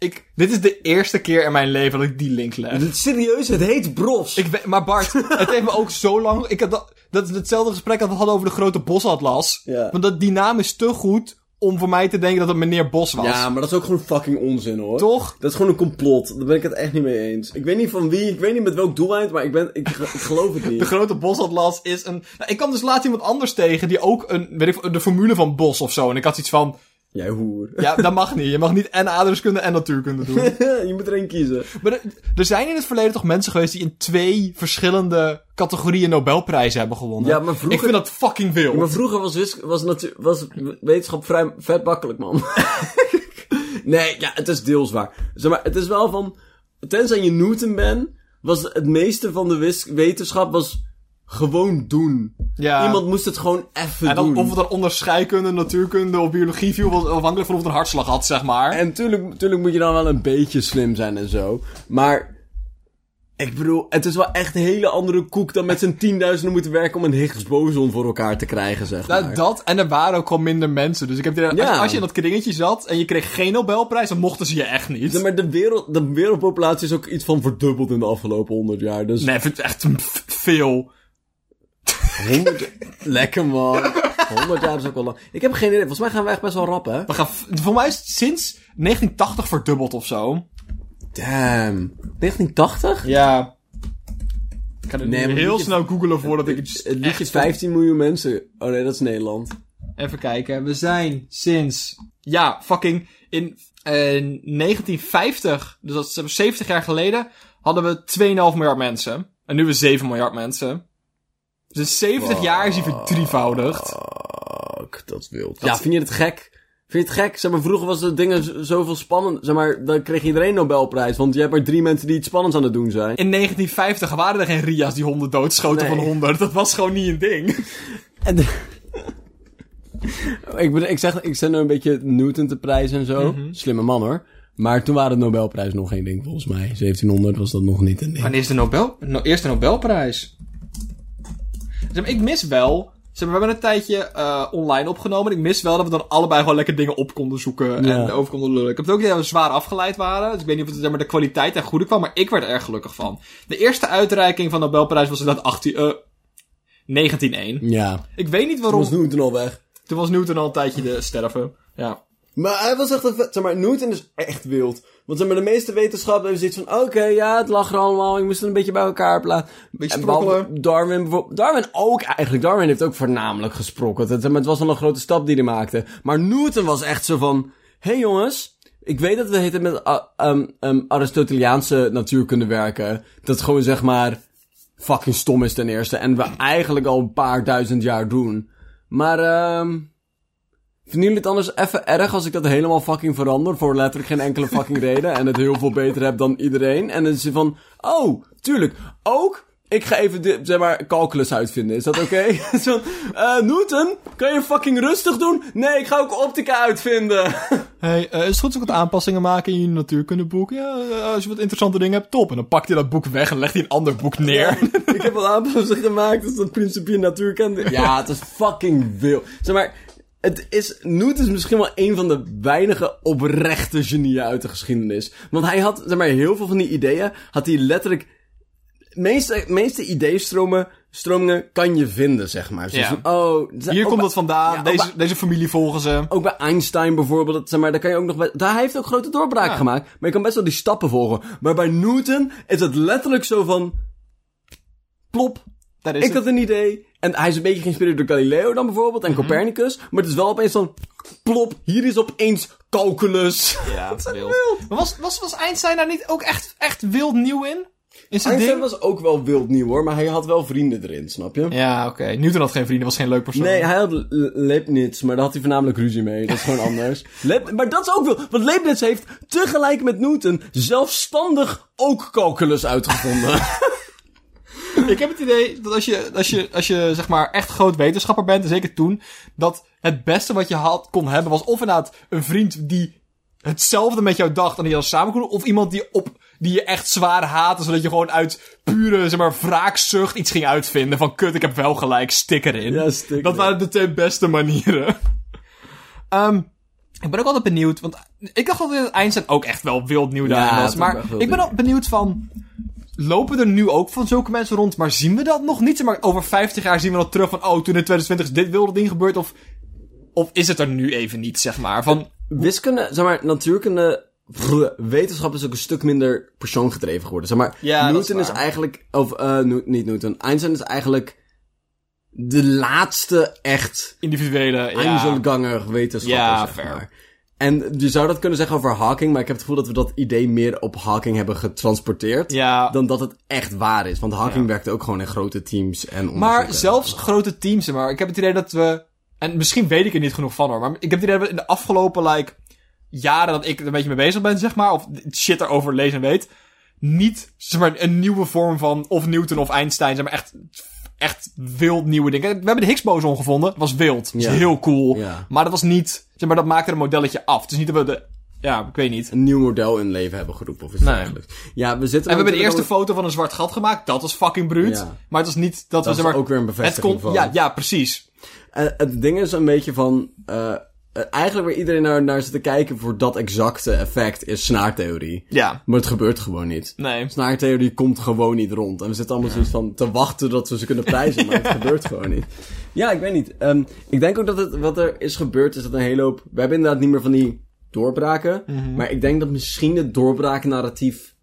Speaker 1: Ik, dit is de eerste keer in mijn leven dat ik die link leg.
Speaker 2: Serieus, het heet bros.
Speaker 1: Ik weet, maar Bart, het heeft me ook zo lang... Ik had dat, dat is hetzelfde gesprek dat we hadden over de grote bosatlas.
Speaker 2: Ja.
Speaker 1: Want dat, die naam is te goed om voor mij te denken dat het meneer Bos was.
Speaker 2: Ja, maar dat is ook gewoon fucking onzin hoor.
Speaker 1: Toch?
Speaker 2: Dat is gewoon een complot. Daar ben ik het echt niet mee eens. Ik weet niet van wie, ik weet niet met welk doeleind, maar ik, ben, ik, ge- ik geloof het
Speaker 1: De
Speaker 2: niet.
Speaker 1: grote bosatlas is een... Nou, ik kwam dus laatst iemand anders tegen die ook een... Weet ik, veel, de formule van bos of zo. En ik had iets van...
Speaker 2: Jij hoer.
Speaker 1: Ja, dat mag niet. Je mag niet en aardrijkskunde en natuurkunde doen.
Speaker 2: je moet er één kiezen.
Speaker 1: Maar er, er zijn in het verleden toch mensen geweest die in twee verschillende categorieën Nobelprijzen hebben gewonnen.
Speaker 2: Ja, maar vroeger-
Speaker 1: Ik vind dat fucking veel.
Speaker 2: Maar vroeger was, wis- was, natu- was wetenschap vrij vet makkelijk, man. nee, ja, het is deels waar. Zeg maar, het is wel van... Tenzij je Newton bent, was het meeste van de wis- wetenschap was gewoon doen.
Speaker 1: ja.
Speaker 2: Iemand moest het gewoon even
Speaker 1: en dan,
Speaker 2: doen.
Speaker 1: of het dan onder scheikunde, natuurkunde of biologie viel, was afhankelijk van of het een hartslag had, zeg maar.
Speaker 2: En tuurlijk, tuurlijk moet je dan wel een beetje slim zijn en zo. Maar... Ik bedoel, het is wel echt een hele andere koek dan met z'n tienduizenden moeten werken om een Higgs-boson voor elkaar te krijgen, zeg maar.
Speaker 1: Nou, dat, en er waren ook gewoon minder mensen. Dus ik heb als,
Speaker 2: Ja.
Speaker 1: als je in dat kringetje zat en je kreeg geen Nobelprijs, dan mochten ze je echt niet.
Speaker 2: Ja, maar de, wereld, de wereldpopulatie is ook iets van verdubbeld in de afgelopen honderd jaar. Dus
Speaker 1: Nee, echt veel.
Speaker 2: 100 Lekker man. 100 jaar is ook wel lang. Ik heb geen idee. Volgens mij gaan we echt best wel rap, hè?
Speaker 1: We gaan, voor mij is het sinds 1980 verdubbeld of zo.
Speaker 2: Damn. 1980?
Speaker 1: Ja. Ik ga het
Speaker 2: Nee,
Speaker 1: heel
Speaker 2: liedje-
Speaker 1: snel googelen voordat ik iets
Speaker 2: Het liedje
Speaker 1: echt-
Speaker 2: 15 miljoen mensen. Oh nee, dat is Nederland.
Speaker 1: Even kijken. We zijn sinds... Ja, fucking... In eh, 1950, dus dat is 70 jaar geleden, hadden we 2,5 miljard mensen. En nu hebben we 7 miljard mensen. Dus in 70 jaar is hij verdrievoudigd.
Speaker 2: Fuck, dat is wild. Ja, vind je het gek? Vind je het gek? Zeg maar, vroeger was de dingen zoveel spannend. Zeg maar, dan kreeg iedereen Nobelprijs. Want je hebt maar drie mensen die iets spannends aan het doen zijn.
Speaker 1: In 1950 waren er geen Ria's die honden doodschoten
Speaker 2: Nee.
Speaker 1: van 100. Dat was gewoon niet een ding.
Speaker 2: En de- ik, bedoel, ik, zeg, ik zet nu een beetje Newton te prijzen en zo.
Speaker 1: Mhm.
Speaker 2: Slimme man hoor. Maar toen waren de Nobelprijs nog geen ding volgens mij. 1700 was dat nog niet een ding.
Speaker 1: Wanneer is de Nobel... No, eerste Nobelprijs? Zeg maar, ik mis wel... Zeg maar, we hebben een tijdje eh, online opgenomen. Ik mis wel dat we dan allebei gewoon lekker dingen op konden zoeken.
Speaker 2: Ja.
Speaker 1: En over konden lullen. Ik heb het ook idee dat we zwaar afgeleid waren. Dus ik weet niet of het zeg maar, de kwaliteit en goede kwam. Maar ik werd er erg gelukkig van. De eerste uitreiking van de Nobelprijs was inderdaad 18, eh 1901.
Speaker 2: Ja.
Speaker 1: Ik weet niet
Speaker 2: Toen
Speaker 1: waarom...
Speaker 2: was Newton al weg.
Speaker 1: Toen was Newton al een tijdje de sterven. Ja.
Speaker 2: Maar hij was echt een vet... Zeg maar, Newton is echt wild. Want maar, de meeste wetenschappers hebben zoiets van... Oké, ja, het lag er allemaal. Ik moest het een beetje bij elkaar plaatsen.
Speaker 1: Beetje
Speaker 2: En behalve
Speaker 1: sprokkelen.
Speaker 2: Darwin bijvoorbeeld... Darwin ook eigenlijk. Darwin heeft ook voornamelijk gesprokkeld. Het, het was wel een grote stap die hij maakte. Maar Newton was echt zo van... Hé hey jongens... Ik weet dat we het met uh, um, um, Aristoteliaanse natuurkunde werken. Dat gewoon zeg maar... Fucking stom is ten eerste. En we eigenlijk al een paar duizend jaar doen. Maar ehm... Vinden jullie het anders even erg als ik dat helemaal fucking verander voor letterlijk geen enkele fucking reden en het heel veel beter heb dan iedereen? En dan is je van, oh, tuurlijk, ook, ik ga even, de, zeg maar, calculus uitvinden, is dat oké? Zo, eh, Newton, kan je fucking rustig doen? Nee, ik ga ook optica uitvinden.
Speaker 1: Hey, eh, is het goed als ik wat aanpassingen maken in je natuurkundeboek? Ja, eh, als je wat interessante dingen hebt, top. En dan pakt hij dat boek weg en legt hij een ander boek neer.
Speaker 2: ik heb wat aanpassingen gemaakt, dus dat principe natuurkunde. Ja, het is fucking wild. Zeg maar, het is, Newton is misschien wel een van de weinige oprechte genieën uit de geschiedenis. Want hij had, zeg maar, heel veel van die ideeën, had hij letterlijk, meeste, meeste ideestromen, stromingen kan je vinden, zeg maar. Zoals
Speaker 1: Ja.
Speaker 2: van, oh,
Speaker 1: Hier komt
Speaker 2: bij-
Speaker 1: het vandaan.
Speaker 2: Ja,
Speaker 1: deze,
Speaker 2: bij-
Speaker 1: deze familie volgen ze.
Speaker 2: ook bij Einstein bijvoorbeeld, zeg maar, daar kan je ook nog bij, daar hij heeft ook grote doorbraken
Speaker 1: Ja.
Speaker 2: gemaakt, maar je kan best wel die stappen volgen. Maar bij Newton is het letterlijk zo van, plop,
Speaker 1: Daar is
Speaker 2: ik
Speaker 1: het.
Speaker 2: had een idee. En hij is een beetje geïnspireerd door Galileo dan bijvoorbeeld.
Speaker 1: Mhm.
Speaker 2: En Copernicus. Maar het is wel opeens van... Plop, hier is opeens calculus.
Speaker 1: Ja, wild. Maar was, was, was Einstein daar niet ook echt, echt wild nieuw in? Is
Speaker 2: Einstein
Speaker 1: ding?
Speaker 2: was ook wel wild nieuw hoor. Maar hij had wel vrienden erin, snap je?
Speaker 1: Ja, oké. Newton had geen vrienden, was geen leuk persoon.
Speaker 2: Nee, hij had Le- Leibniz, maar daar had hij voornamelijk ruzie mee. Dat is gewoon anders. Leib- maar dat is ook wel... Want Leibniz heeft tegelijk met Newton zelfstandig ook calculus uitgevonden.
Speaker 1: Ik heb het idee dat als je, als je, als je zeg maar echt groot wetenschapper bent, en zeker toen, dat het beste wat je had, kon hebben was of inderdaad een vriend die hetzelfde met jou dacht en die dan samen kon doen, of iemand die, op, die je echt zwaar haatte, zodat je gewoon uit pure, zeg maar, wraakzucht iets ging uitvinden van kut, ik heb wel gelijk, stik erin.
Speaker 2: Ja, stik
Speaker 1: Dat waren de twee beste manieren. Ehm ik ben ook altijd benieuwd, want ik dacht dat Einstein ook echt wel wild nieuw daarin
Speaker 2: Ja,
Speaker 1: was.
Speaker 2: het
Speaker 1: Maar ik ben ook benieuwd van, lopen er nu ook van zulke mensen rond, maar zien we dat nog niet? Zeg maar over 50 jaar zien we dat terug van, oh, toen in 2020 is dit wilde ding gebeurd, of, of is het er nu even niet, zeg maar? Van,
Speaker 2: Wiskunde, zeg maar, natuurkunde... wetenschap is ook een stuk minder persoongedreven geworden. Zeg maar,
Speaker 1: Ja,
Speaker 2: Newton
Speaker 1: is
Speaker 2: eigenlijk... Of, eh, New- niet Newton. Einstein is eigenlijk... De laatste echt
Speaker 1: individuele, ja.
Speaker 2: Wetenschapper,
Speaker 1: Ja,
Speaker 2: zeg
Speaker 1: fair.
Speaker 2: maar. En je zou dat kunnen zeggen over Hawking, maar ik heb het gevoel dat we dat idee meer op Hawking hebben getransporteerd.
Speaker 1: Ja,
Speaker 2: Dan dat het echt waar is. Want Hawking
Speaker 1: Ja.
Speaker 2: werkte ook gewoon in grote teams en
Speaker 1: Maar zelfs grote teams, zeg maar. Ik heb het idee dat we. En misschien weet ik er niet genoeg van hoor. Maar ik heb het idee dat we in de afgelopen like, jaren dat ik er een beetje mee bezig ben, zeg maar. Of shit erover lees en weet. Niet zeg maar, een nieuwe vorm van. Of Newton of Einstein. Zeg maar echt. Echt wild nieuwe dingen. We hebben de Higgs-boson gevonden. Dat was wild. Dat is
Speaker 2: Ja.
Speaker 1: heel cool.
Speaker 2: Ja.
Speaker 1: Maar dat was niet. Zeg maar, dat maakte een modelletje af. Het is niet dat we de. Ja, ik weet niet.
Speaker 2: Een nieuw model in leven hebben geroepen, of is het
Speaker 1: Nee.
Speaker 2: eigenlijk? Ja, we zitten...
Speaker 1: En we hebben de eerste foto van een zwart gat gemaakt. Dat was fucking bruut.
Speaker 2: Ja.
Speaker 1: Maar het was niet dat,
Speaker 2: Dat
Speaker 1: we
Speaker 2: is
Speaker 1: zeg maar.
Speaker 2: ook weer een
Speaker 1: het
Speaker 2: bevestiging
Speaker 1: kon,
Speaker 2: van.
Speaker 1: ja, ja, precies.
Speaker 2: Eh, het ding is een beetje van... eh, eigenlijk waar iedereen naar, naar zit te kijken voor dat exacte effect is snaartheorie.
Speaker 1: Ja.
Speaker 2: Maar het gebeurt gewoon niet.
Speaker 1: Nee.
Speaker 2: Snaartheorie komt gewoon niet rond. En we zitten allemaal zoiets van te wachten dat we ze kunnen prijzen, maar het gebeurt gewoon niet. Ja, ik weet niet. Ehm, ik denk ook dat het, wat er is gebeurd is dat een hele hoop... We hebben inderdaad niet meer van die doorbraken.
Speaker 1: Mhm.
Speaker 2: Maar ik denk dat misschien het doorbraaknarratief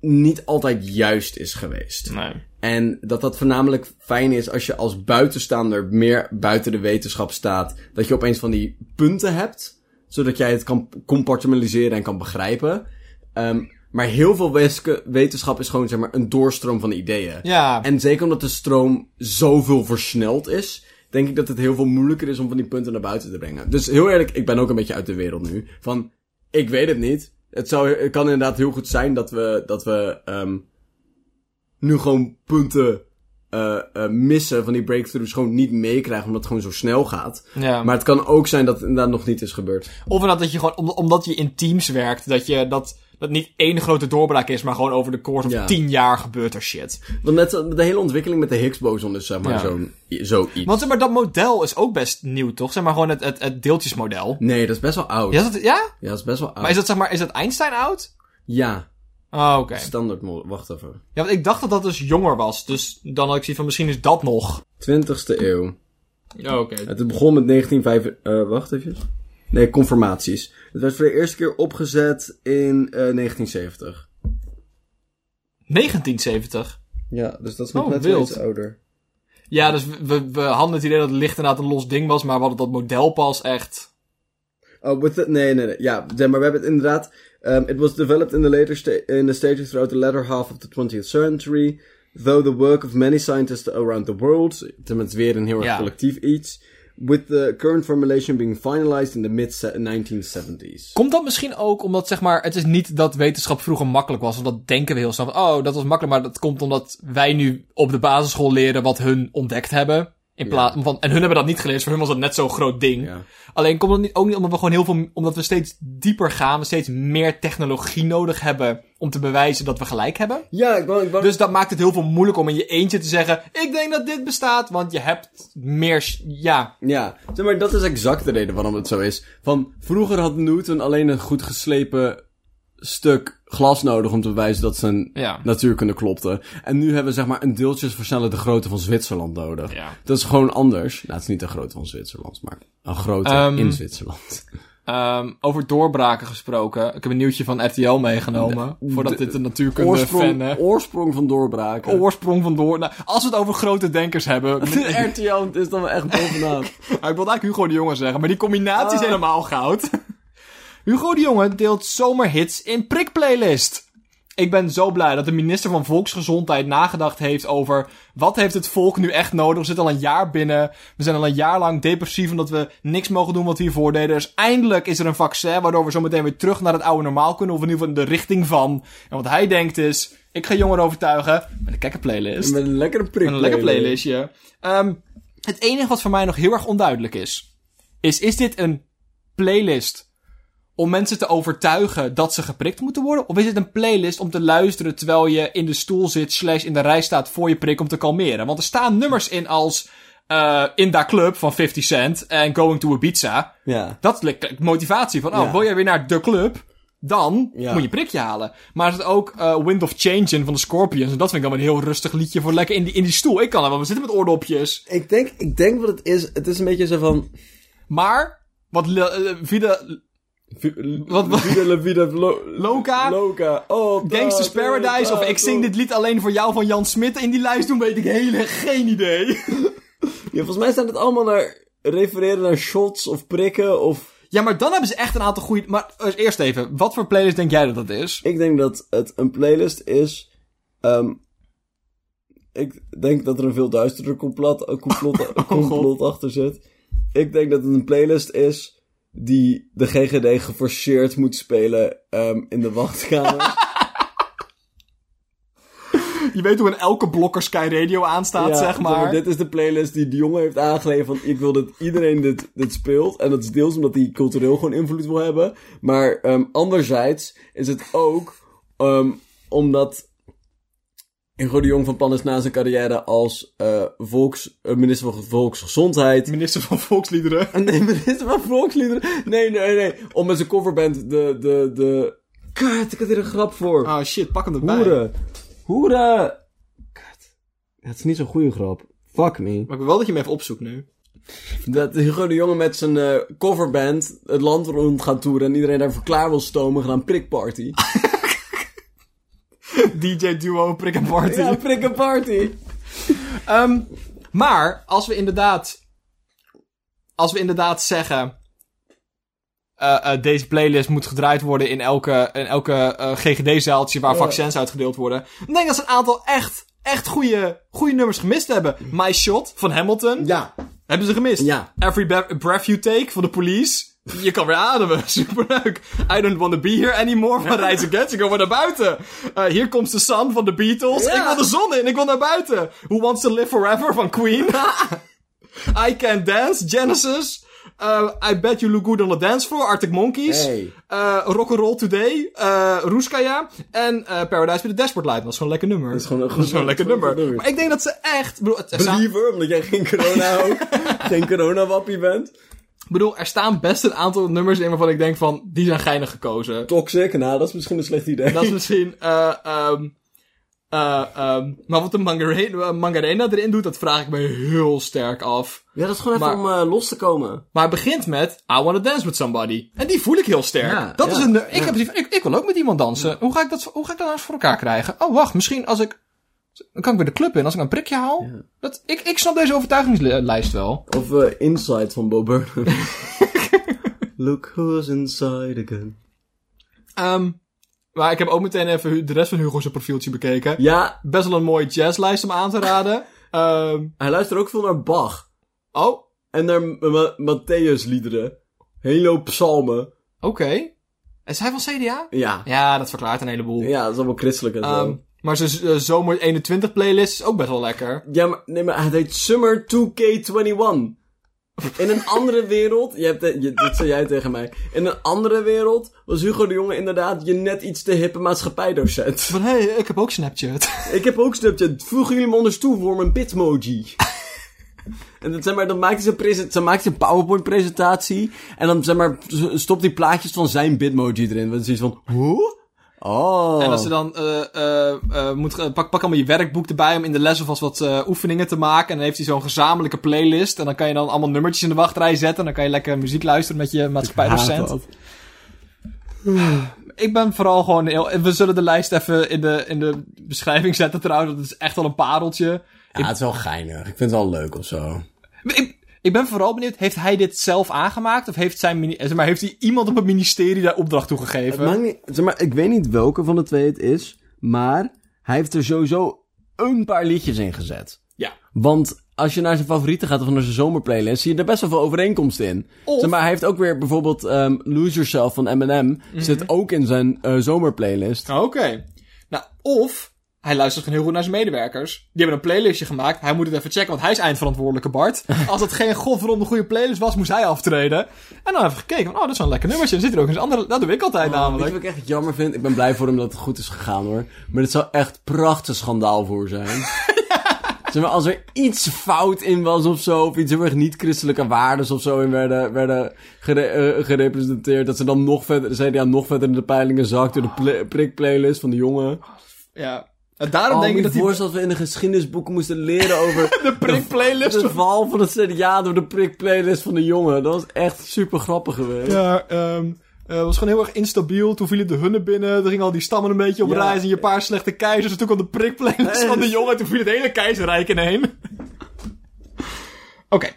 Speaker 2: niet altijd juist is geweest.
Speaker 1: Nee.
Speaker 2: En dat dat voornamelijk fijn is als je als buitenstaander meer buiten de wetenschap staat. Dat je opeens van die punten hebt. Zodat jij het kan compartimentaliseren en kan begrijpen. Ehm, maar heel veel wetenschap is gewoon zeg maar een doorstroom van ideeën.
Speaker 1: Ja.
Speaker 2: En zeker omdat de stroom zoveel versneld is, denk ik dat het heel veel moeilijker is om van die punten naar buiten te brengen. Dus heel eerlijk, ik ben ook een beetje uit de wereld nu. Van, ik weet het niet. Het, zou, het kan inderdaad heel goed zijn dat we, dat we ehm, nu gewoon punten eh, eh, missen van die breakthroughs gewoon niet meekrijgen omdat het gewoon zo snel gaat.
Speaker 1: ja.
Speaker 2: Maar het kan ook zijn dat het inderdaad nog niet is gebeurd.
Speaker 1: Of inderdaad dat je gewoon, om- omdat je in teams werkt, dat je dat, dat niet één grote doorbraak is, maar gewoon over de course of
Speaker 2: Ja.
Speaker 1: tien jaar gebeurt er shit.
Speaker 2: Want net de hele ontwikkeling met de Higgs-boson is zeg maar
Speaker 1: Ja.
Speaker 2: zo'n zoiets.
Speaker 1: Want zeg maar, dat model is ook best nieuw, toch? Zeg maar gewoon het, het, het deeltjesmodel.
Speaker 2: Nee, dat is best wel oud.
Speaker 1: Ja, is dat, ja?
Speaker 2: Ja, dat is best wel oud.
Speaker 1: Maar is dat zeg maar, is dat Einstein oud?
Speaker 2: Ja,
Speaker 1: Oh, oké.
Speaker 2: standaard Wacht even.
Speaker 1: Ja, want ik dacht dat dat dus jonger was. Dus dan had ik zoiets van, misschien is dat nog.
Speaker 2: 20ste eeuw.
Speaker 1: Ja, oké.
Speaker 2: Het begon met 1905... eh wacht even. Nee, conformaties. Het werd voor de eerste keer opgezet in eh 1970.
Speaker 1: 1970.
Speaker 2: Ja, dus dat is
Speaker 1: nog net wel iets
Speaker 2: ouder.
Speaker 1: Ja, dus we, we, hadden het idee dat het licht inderdaad een los ding was, maar we hadden dat model pas echt...
Speaker 2: Oh, the, nee, nee, nee. Ja, maar we hebben het inderdaad... Um, it was developed in the later sta in the stages throughout the latter half of the 20th century. Though the work of many scientists around the world. Is weer een heel erg collectief iets. With the current formulation being finalized in the mid-1970s.
Speaker 1: Komt dat misschien ook omdat, zeg maar, het is niet dat wetenschap vroeger makkelijk was, want dat denken we heel snel van, oh, dat was makkelijk, maar dat komt omdat wij nu op de basisschool leren wat hun ontdekt hebben. In plaats van, en hun hebben dat niet geleerd, dus voor hun was dat net zo'n groot ding.
Speaker 2: Ja.
Speaker 1: Alleen komt het niet, ook niet omdat we gewoon heel veel, omdat we steeds dieper gaan, we steeds meer technologie nodig hebben om te bewijzen dat we gelijk hebben.
Speaker 2: Ja, ik wou, ik wou...
Speaker 1: Dus dat maakt het heel veel moeilijker om in je eentje te zeggen, ik denk dat dit bestaat, want je hebt meer, ja.
Speaker 2: Ja, zeg maar, dat is exact de reden waarom het zo is. Van, vroeger had Newton alleen een goed geslepen stuk glas nodig om te bewijzen dat zijn
Speaker 1: Ja.
Speaker 2: natuurkunde klopte. En nu hebben we zeg maar een deeltjesversneller de grootte van Zwitserland nodig.
Speaker 1: Ja.
Speaker 2: Dat is gewoon anders. Nou, het is niet de grootte van Zwitserland, maar een grootte
Speaker 1: Ehm,
Speaker 2: in Zwitserland.
Speaker 1: Ehm, over doorbraken gesproken. Ik heb een nieuwtje van RTL meegenomen. voordat
Speaker 2: de-
Speaker 1: dit een natuurkunde fan,
Speaker 2: Oorsprong,
Speaker 1: hè.
Speaker 2: oorsprong van doorbraken.
Speaker 1: Oorsprong van door. Nou, als we het over grote denkers hebben.
Speaker 2: RTL is dan wel echt bovenaan.
Speaker 1: Nou, ik wilde eigenlijk Hugo de Jonge zeggen, maar die combinatie is
Speaker 2: Ah.
Speaker 1: helemaal goud. Hugo de Jonge deelt zomerhits in prikplaylist. Ik ben zo blij dat de minister van Volksgezondheid nagedacht heeft over wat heeft het volk nu echt nodig. We zitten al een jaar binnen. We zijn al een jaar lang depressief omdat we niks mogen doen wat we hiervoor deden. Dus eindelijk is er een vaccin waardoor we zo meteen weer terug naar het oude normaal kunnen. Of in ieder geval in de richting van. En wat hij denkt is, ik ga jongeren overtuigen met een gekke playlist.
Speaker 2: Met een lekkere prik.
Speaker 1: Een lekker playlistje. Ehm, het enige wat voor mij nog heel erg onduidelijk is, is, is dit een playlist om mensen te overtuigen dat ze geprikt moeten worden? Of is het een playlist om te luisteren terwijl je in de stoel zit, slash in de rij staat voor je prik om te kalmeren? Want er staan nummers in als eh In Da Club van 50 Cent en Going to Ibiza.
Speaker 2: Ja.
Speaker 1: Dat is motivatie van, oh,
Speaker 2: Ja.
Speaker 1: wil jij weer naar de club? Dan
Speaker 2: Ja.
Speaker 1: moet je prikje halen. Maar er zit ook eh, Wind of Change in van de Scorpions. En dat vind ik dan een heel rustig liedje voor lekker in die, in die stoel. Ik kan er wel we zitten met oordopjes.
Speaker 2: Ik denk, ik denk wat het is. Het is een beetje zo van...
Speaker 1: Maar, wat eh, Vida, Wat- wat-
Speaker 2: Vida la vida lo-
Speaker 1: Loca,
Speaker 2: Loca. Oh,
Speaker 1: Gangsters Paradise of ik zing dit lied alleen voor jou van Jan Smit in die lijst doen, weet ik hele geen idee.
Speaker 2: Ja, volgens mij staan het allemaal naar... Refereren naar shots of prikken of...
Speaker 1: Ja, maar dan hebben ze echt een aantal goede... Maar eh, eerst even, wat voor playlist denk jij dat dat is?
Speaker 2: Ik denk dat het een playlist is... ehm, ik denk dat er een veel duisterder complot, eh, complot, complot achter zit. Ik denk dat het een playlist is die de GGD geforceerd moet spelen ehm, in de wachtkamer.
Speaker 1: Je weet hoe in elke blokker Sky Radio aanstaat,
Speaker 2: Ja,
Speaker 1: zeg maar.
Speaker 2: Dit is de playlist die de jongen heeft aangeleverd van ik wil dat iedereen dit, dit speelt. En dat is deels omdat hij cultureel gewoon invloed wil hebben. Maar ehm, anderzijds is het ook ehm, omdat Hugo de Jong van plan is na zijn carrière als eh, volks, eh, minister van Volksgezondheid.
Speaker 1: Minister van Volksliederen.
Speaker 2: Nee, minister van Volksliederen. Nee, nee, nee. Om met zijn coverband de, de, de... Kut, ik had hier een grap voor.
Speaker 1: Oh shit, pak hem erbij.
Speaker 2: Hoeren. Hoeren. Kut. Het is niet zo'n goede grap. Fuck me.
Speaker 1: Maar ik wil wel dat je hem even opzoekt nu.
Speaker 2: Dat Hugo de Jonge met zijn eh, coverband het land rond gaat toeren en iedereen daarvoor klaar wil stomen, gaan een prikparty.
Speaker 1: DJ Duo Prick and Party.
Speaker 2: ja, prik party.
Speaker 1: Ehm, maar, als we inderdaad... Als we inderdaad zeggen... eh, eh, deze playlist moet gedraaid worden in elke, in elke eh, GGD-zaaltje waar vaccins uitgedeeld worden. Dan denk ik dat ze een aantal echt, echt goede, goede nummers gemist hebben. My Shot van Hamilton.
Speaker 2: Ja,
Speaker 1: Hebben ze gemist.
Speaker 2: ja.
Speaker 1: Every Breath You Take van de Police. Je kan weer ademen. Superleuk. I Don't Wanna Be Here Anymore van Rise Against. Ik wil weer naar buiten. Eh Here Comes the Sun van de Beatles. Ik wil de zon in. Ik wil naar buiten. Who Wants to Live Forever van Queen. I Can Dance, Genesis. Eh, I Bet You Look Good on the Dance Floor, Arctic Monkeys.
Speaker 2: Hey.
Speaker 1: Eh, Rock'n'Roll Today, eh Ruskaya. En Paradise with the Dashboard Light. Dat is gewoon een lekker nummer.
Speaker 2: Dat is gewoon een,
Speaker 1: Dat is gewoon een lekker nummer. Maar ik denk dat ze echt... bedoel,
Speaker 2: Believer, omdat jij geen corona ook, geen corona-wappie bent.
Speaker 1: Ik bedoel, er staan best een aantal nummers in waarvan ik denk van, die zijn geinig gekozen.
Speaker 2: Toxic, nou, dat is misschien een slecht idee.
Speaker 1: Dat is misschien, eh, ehm Eh, ehm, maar wat de Mangarena, Mangarena erin doet, dat vraag ik me heel sterk af.
Speaker 2: Ja, dat is gewoon even
Speaker 1: Maar-
Speaker 2: om eh, los te komen.
Speaker 1: Maar het begint met I wanna dance with somebody. En die voel ik heel sterk.
Speaker 2: Ja,
Speaker 1: dat
Speaker 2: ja,
Speaker 1: is een, ik,
Speaker 2: ja.
Speaker 1: heb ik, ik wil ook met iemand dansen. Hoe, ga ik dat, hoe ga ik dat nou eens voor elkaar krijgen? Oh, wacht, misschien als ik... Dan kan ik weer de club in als ik een prikje haal.
Speaker 2: Ja.
Speaker 1: Dat, ik, ik snap deze overtuigingslijst wel.
Speaker 2: Of eh, Inside van Bo Burnham. Look who's inside again.
Speaker 1: Ehm, maar ik heb ook meteen even de rest van Hugo's profieltje bekeken.
Speaker 2: Ja,
Speaker 1: Best wel een mooie jazzlijst om aan te raden. Ehm,
Speaker 2: hij luistert ook veel naar Bach.
Speaker 1: oh,
Speaker 2: En naar Ma- Ma- Matthäus liederen. Hele hoop psalmen.
Speaker 1: oké. Is hij van CDA?
Speaker 2: Ja.
Speaker 1: Ja, dat verklaart een heleboel.
Speaker 2: Ja, dat is allemaal christelijk en zo.
Speaker 1: Maar zijn eh, zomer 21 playlist is ook best wel lekker.
Speaker 2: Ja, maar, nee, maar het heet Summer 2K21. In een andere wereld, je hebt, de- je, dit zei jij tegen mij. In een andere wereld was Hugo de Jonge inderdaad je net iets te hippe maatschappijdocent.
Speaker 1: Van, hé, hey, ik heb ook Snapchat.
Speaker 2: Ik heb ook Snapchat. Voegen jullie me onderste toe voor mijn bitmoji. en dat, zeg maar, dan maakt hij zijn, dan maakt hij een PowerPoint presentatie. En dan zeg maar, stopt hij plaatjes van zijn bitmoji erin. Want het is iets van, hoe? Oh.
Speaker 1: En als je dan eh eh moet, pak, pak allemaal je werkboek erbij om in de les alvast wat oefeningen te maken. En dan heeft hij zo'n gezamenlijke playlist. En dan kan je dan allemaal nummertjes in de wachtrij zetten. En dan kan je lekker muziek luisteren met je maatschappijdocent. Ik ben vooral gewoon heel... We zullen de lijst even in de, in de beschrijving zetten trouwens. Dat is echt wel een pareltje.
Speaker 2: Ja, het is wel geinig. Ik vind het wel leuk of zo.
Speaker 1: Ik, ik ben vooral benieuwd, heeft hij dit zelf aangemaakt? Of heeft, zijn, mini- zeg maar, heeft hij iemand op het ministerie daar opdracht toe gegeven?
Speaker 2: niet, zeg maar, ik weet niet welke van de twee het is, maar hij heeft er sowieso een paar liedjes in gezet.
Speaker 1: Ja.
Speaker 2: Want als je naar zijn favorieten gaat of naar zijn zomerplaylist, zie je er best wel veel overeenkomsten in.
Speaker 1: Of-
Speaker 2: Zeg maar, hij heeft ook weer bijvoorbeeld ehm, Lose Yourself van Eminem, zit ook in zijn eh, zomerplaylist.
Speaker 1: Oké. Nou, of hij luistert gewoon heel goed naar zijn medewerkers. Die hebben een playlistje gemaakt. Hij moet het even checken, want hij is eindverantwoordelijke Bart. Als het geen godverdomme goede playlist was, moest hij aftreden. En dan even gekeken van, oh, dat is wel een lekker nummertje. En zit er ook eens andere... Dat doe ik altijd
Speaker 2: Weet je
Speaker 1: namelijk.
Speaker 2: wat ik echt jammer vind? Ik ben blij voor hem dat het goed is gegaan hoor. Maar het zou echt prachtig schandaal voor zijn. Zeg maar, als er iets fout in was of zo, of iets heel erg niet-christelijke waarden of zo in werden, werden gere- eh, gerepresenteerd, dat ze dan nog verder, de CDA nog verder in de peilingen zakt door de pla- prikplaylist van de jongen.
Speaker 1: Ja. En daarom
Speaker 2: Oh,
Speaker 1: denk ik dat
Speaker 2: voorstellen dat we in de geschiedenisboeken moesten leren over
Speaker 1: de prikplaylist...
Speaker 2: de val van het CDA door de prikplaylist van de jongen. Dat was echt super grappig geweest.
Speaker 1: Ja, ehm eh, was gewoon heel erg instabiel. Toen vielen de hunnen binnen. Er gingen al die stammen een beetje op
Speaker 2: Ja.
Speaker 1: reis. En je paar slechte keizers. En toen kwam de prikplaylist van de jongen. Toen viel het hele keizerrijk ineen. Oké.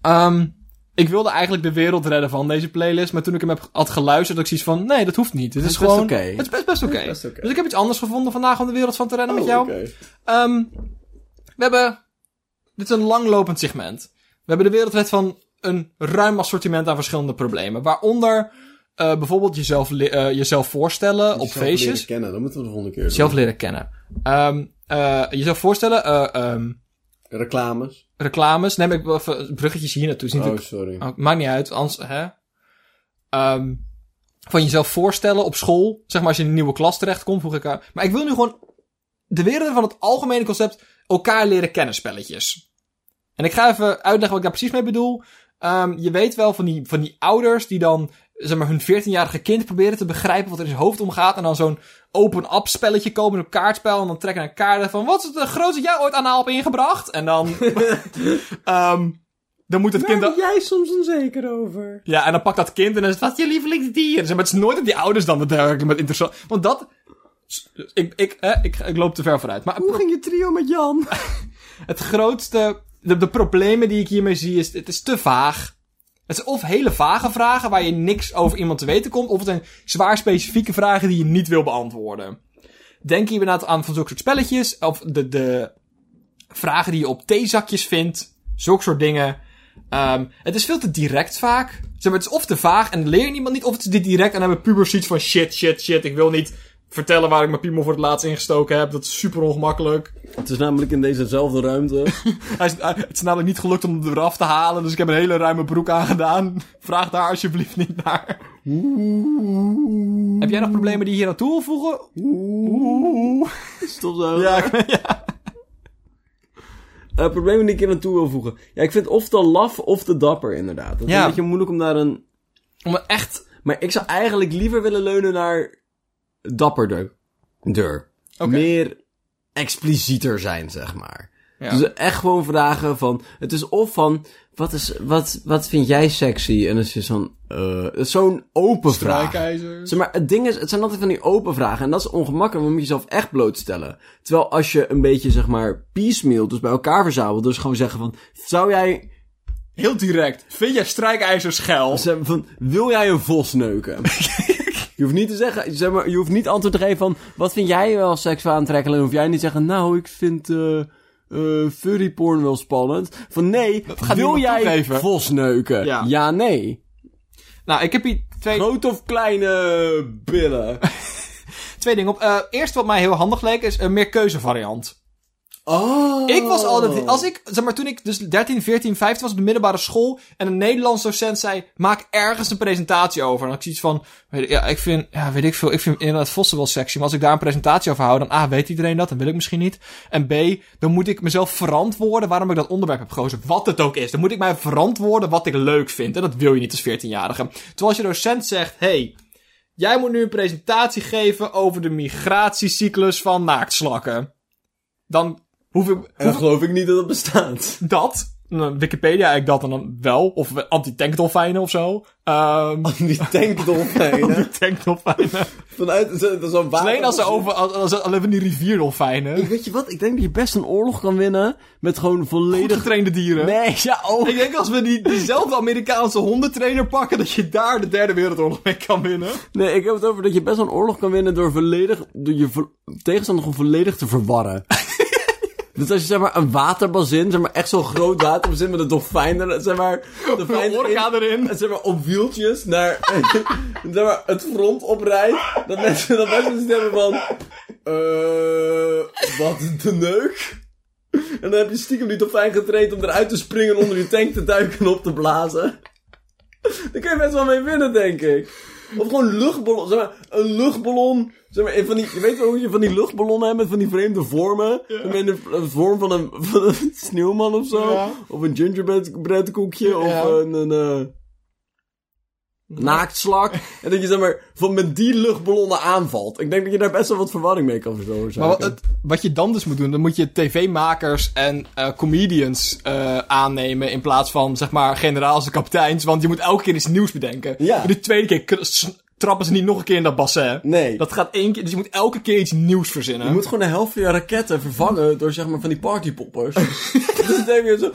Speaker 1: Ehm, ik wilde eigenlijk de wereld redden van deze playlist. Maar toen ik hem heb, had geluisterd, had ik zoiets van... Nee, dat hoeft niet. Het is,
Speaker 2: is best
Speaker 1: gewoon...
Speaker 2: oké.
Speaker 1: Het is best, best oké. Dus ik heb iets anders gevonden vandaag om de wereld van te redden met
Speaker 2: Oh,
Speaker 1: jou.
Speaker 2: oké.
Speaker 1: Ehm, we hebben... Dit is een langlopend segment. We hebben de wereldred van een ruim assortiment aan verschillende problemen. Waaronder eh, bijvoorbeeld jezelf, eh, jezelf voorstellen op
Speaker 2: Jezelf leren
Speaker 1: feestjes.
Speaker 2: kennen, dat moeten we de volgende keer doen.
Speaker 1: Jezelf leren kennen. Ehm, eh, jezelf voorstellen. eh, ehm,
Speaker 2: Reclames.
Speaker 1: reclames. Neem ik wel even bruggetjes hier naartoe.
Speaker 2: Oh, sorry.
Speaker 1: oh, maakt niet uit. Anders, hè? Ehm, van jezelf voorstellen op school. Zeg maar als je in een nieuwe klas terechtkomt. Vroeg ik aan. Maar ik wil nu gewoon de wereld van het algemene concept elkaar leren kennen spelletjes. En ik ga even uitleggen wat ik daar precies mee bedoel. Ehm, je weet wel van die, van die ouders die dan zeg maar, hun 14-jarige kind proberen te begrijpen wat er in zijn hoofd omgaat. En dan zo'n open-up spelletje komen, een kaartspel. En dan trekken een kaart van wat is het grootste jij ooit anaal hebt ingebracht? En dan, ehm, dan moet het kind... dan-
Speaker 2: jij soms onzeker over?
Speaker 1: ja, en dan pakt dat kind en dan is het, wat is je lievelingsdier? Zeg maar, het is nooit dat die ouders dan met, met interessant... Want dat... Ik, ik, hè, ik, ik loop te ver vooruit. Maar
Speaker 2: Hoe ging je trio met Jan?
Speaker 1: het grootste... De, de problemen die ik hiermee zie is... Het is te vaag. Het is of hele vage vragen waar je niks over iemand te weten komt... Of het zijn zwaar specifieke vragen die je niet wil beantwoorden. Denk hier inderdaad aan van zulke soort spelletjes. Of de, de vragen die je op theezakjes vindt. Zulke soort dingen. Ehm, het is veel te direct vaak. Zeg maar, het is of te vaag en leer je iemand niet. Of het is dit direct en dan hebben pubers zoiets van shit, shit, shit. Ik wil niet vertellen waar ik mijn piemel voor het laatst ingestoken heb. Dat is super ongemakkelijk.
Speaker 2: Het is namelijk in dezezelfde ruimte.
Speaker 1: Hij is, hij- het is namelijk niet gelukt om hem eraf te halen. Dus ik heb een hele ruime broek aangedaan. Vraag daar alsjeblieft niet naar. Heb jij nog problemen die je hier aan toe wil voegen? Oeh.
Speaker 2: Stop zo.
Speaker 1: Ja, ik- ja.
Speaker 2: Eh, problemen die ik hier naartoe wil voegen. Ja, ik vind of te laf of te dapper, inderdaad. Dat is
Speaker 1: Ja.
Speaker 2: een beetje moeilijk om daar een...
Speaker 1: Om echt...
Speaker 2: Maar ik zou eigenlijk liever willen leunen naar dapperder.
Speaker 1: Oké.
Speaker 2: meer explicieter zijn, zeg maar.
Speaker 1: Ja.
Speaker 2: Dus echt gewoon vragen van... Het is of van... Wat, is, wat, wat vind jij sexy? En dan is je zo'n... is zo'n open vraag. Zeg maar, het ding is, het zijn altijd van die open vragen. En dat is ongemakkelijk, want je moet jezelf echt blootstellen. Terwijl als je een beetje, zeg maar, piecemeal, dus bij elkaar verzamelt. Dus gewoon zeggen van, zou jij,
Speaker 1: Heel direct. Vind jij
Speaker 2: zeg maar, van, wil jij een vos neuken? je hoeft niet te zeggen, zeg maar, je hoeft niet antwoord te geven van, wat vind jij wel seksueel aantrekkelijk? En hoef jij niet te zeggen, nou, ik vind, eh eh furry porn wel spannend. Van nee, wil jij
Speaker 1: toegeven.
Speaker 2: vos neuken?
Speaker 1: Ja.
Speaker 2: ja, nee.
Speaker 1: Nou, ik heb hier twee,
Speaker 2: Grote of kleine billen?
Speaker 1: twee dingen op. Eh, eerst wat mij heel handig leek is een meer keuzevariant.
Speaker 2: Oh.
Speaker 1: Ik was altijd, als ik, zeg maar, toen ik dus 13, 14, 15 was op de middelbare school en een Nederlands docent zei, maak ergens een presentatie over. En dan had ik zoiets van, weet ja, ik vind, ja, weet ik veel, ik vind inderdaad vossen wel sexy, maar als ik daar een presentatie over hou, dan A, weet iedereen dat, dan wil ik misschien niet. En B, dan moet ik mezelf verantwoorden waarom ik dat onderwerp heb gekozen. Wat het ook is. Dan moet ik mij verantwoorden wat ik leuk vind. En dat wil je niet als 14-jarige. Terwijl als je docent zegt, hey, jij moet nu een presentatie geven over de migratiecyclus van naaktslakken. Dan ik,
Speaker 2: En dan geloof ik niet dat het bestaat.
Speaker 1: dat. Nou, Wikipedia eigenlijk dat en dan wel. Of anti-tankdolfijnen of zo. Ehm
Speaker 2: Die tankdolfijnen.
Speaker 1: anti-tankdolfijnen.
Speaker 2: Vanuit dat is zo'n water.
Speaker 1: Alleen als ze over, als, als, alleen van die rivierdolfijnen.
Speaker 2: Weet je wat? Ik denk dat je best een oorlog kan winnen met gewoon
Speaker 1: Goed
Speaker 2: volledig.
Speaker 1: getrainde dieren.
Speaker 2: Nee, ja, oh.
Speaker 1: Ik denk als we die, diezelfde Amerikaanse hondentrainer pakken, dat je daar de derde wereldoorlog mee kan winnen.
Speaker 2: Nee, ik heb het over dat je best een oorlog kan winnen door volledig, door je tegenstander gewoon volledig te verwarren. Dus als je zeg maar een waterbazin, zeg maar echt zo'n groot waterbazin met een dolfijn, er, zeg maar, dolfijn
Speaker 1: Een orka
Speaker 2: erin,
Speaker 1: erin.
Speaker 2: en zeg maar op wieltjes naar, zeg maar, het front oprijdt, dat mensen, dat mensen hebben van, eh, wat de neuk? En dan heb je stiekem die dolfijn getraind om eruit te springen, onder je tank te duiken en op te blazen. Daar kun je best wel mee winnen, denk ik. Of gewoon luchtballon, zeg maar, een luchtballon. Zeg maar, van die, je weet wel hoe je van die luchtballonnen hebt met van die vreemde vormen. Met in de, de vorm van een, van een sneeuwman of zo.
Speaker 1: Ja.
Speaker 2: Of een gingerbread koekje.
Speaker 1: Ja.
Speaker 2: Of een, een eh, naaktslak. En dat je zeg maar, van met die luchtballonnen aanvalt. Ik denk dat je daar best wel wat verwarring mee kan veroorzaken.
Speaker 1: Maar wat, het, wat je dan dus moet doen, dan moet je tv-makers en eh, comedians eh, aannemen in plaats van, zeg maar, generaals en kapiteins. Want je moet elke keer iets nieuws bedenken.
Speaker 2: Ja.
Speaker 1: En de tweede keer trappen ze niet nog een keer in dat bassin.
Speaker 2: Nee.
Speaker 1: Dat gaat één keer, dus je moet elke keer iets nieuws verzinnen.
Speaker 2: Je moet gewoon de helft van je raketten vervangen door zeg maar van die partypoppers. dus dan denk je zo...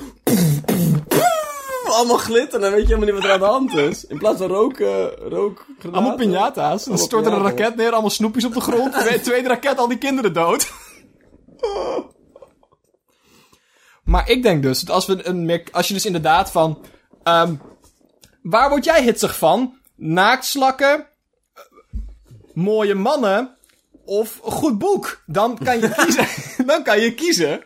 Speaker 2: Allemaal glitter en dan weet je helemaal niet wat er aan de hand is. In plaats van rook, eh rook
Speaker 1: Allemaal piñata's. Dan stort er een raket neer, allemaal snoepjes op de grond. De tweede raket, al die kinderen dood. Maar ik denk dus, dat als, we een meer, als je dus inderdaad van... ehm, waar word jij hitsig van? Naaktslakken? Mooie mannen? Of een goed boek? Dan kan je kiezen. dan kan je kiezen.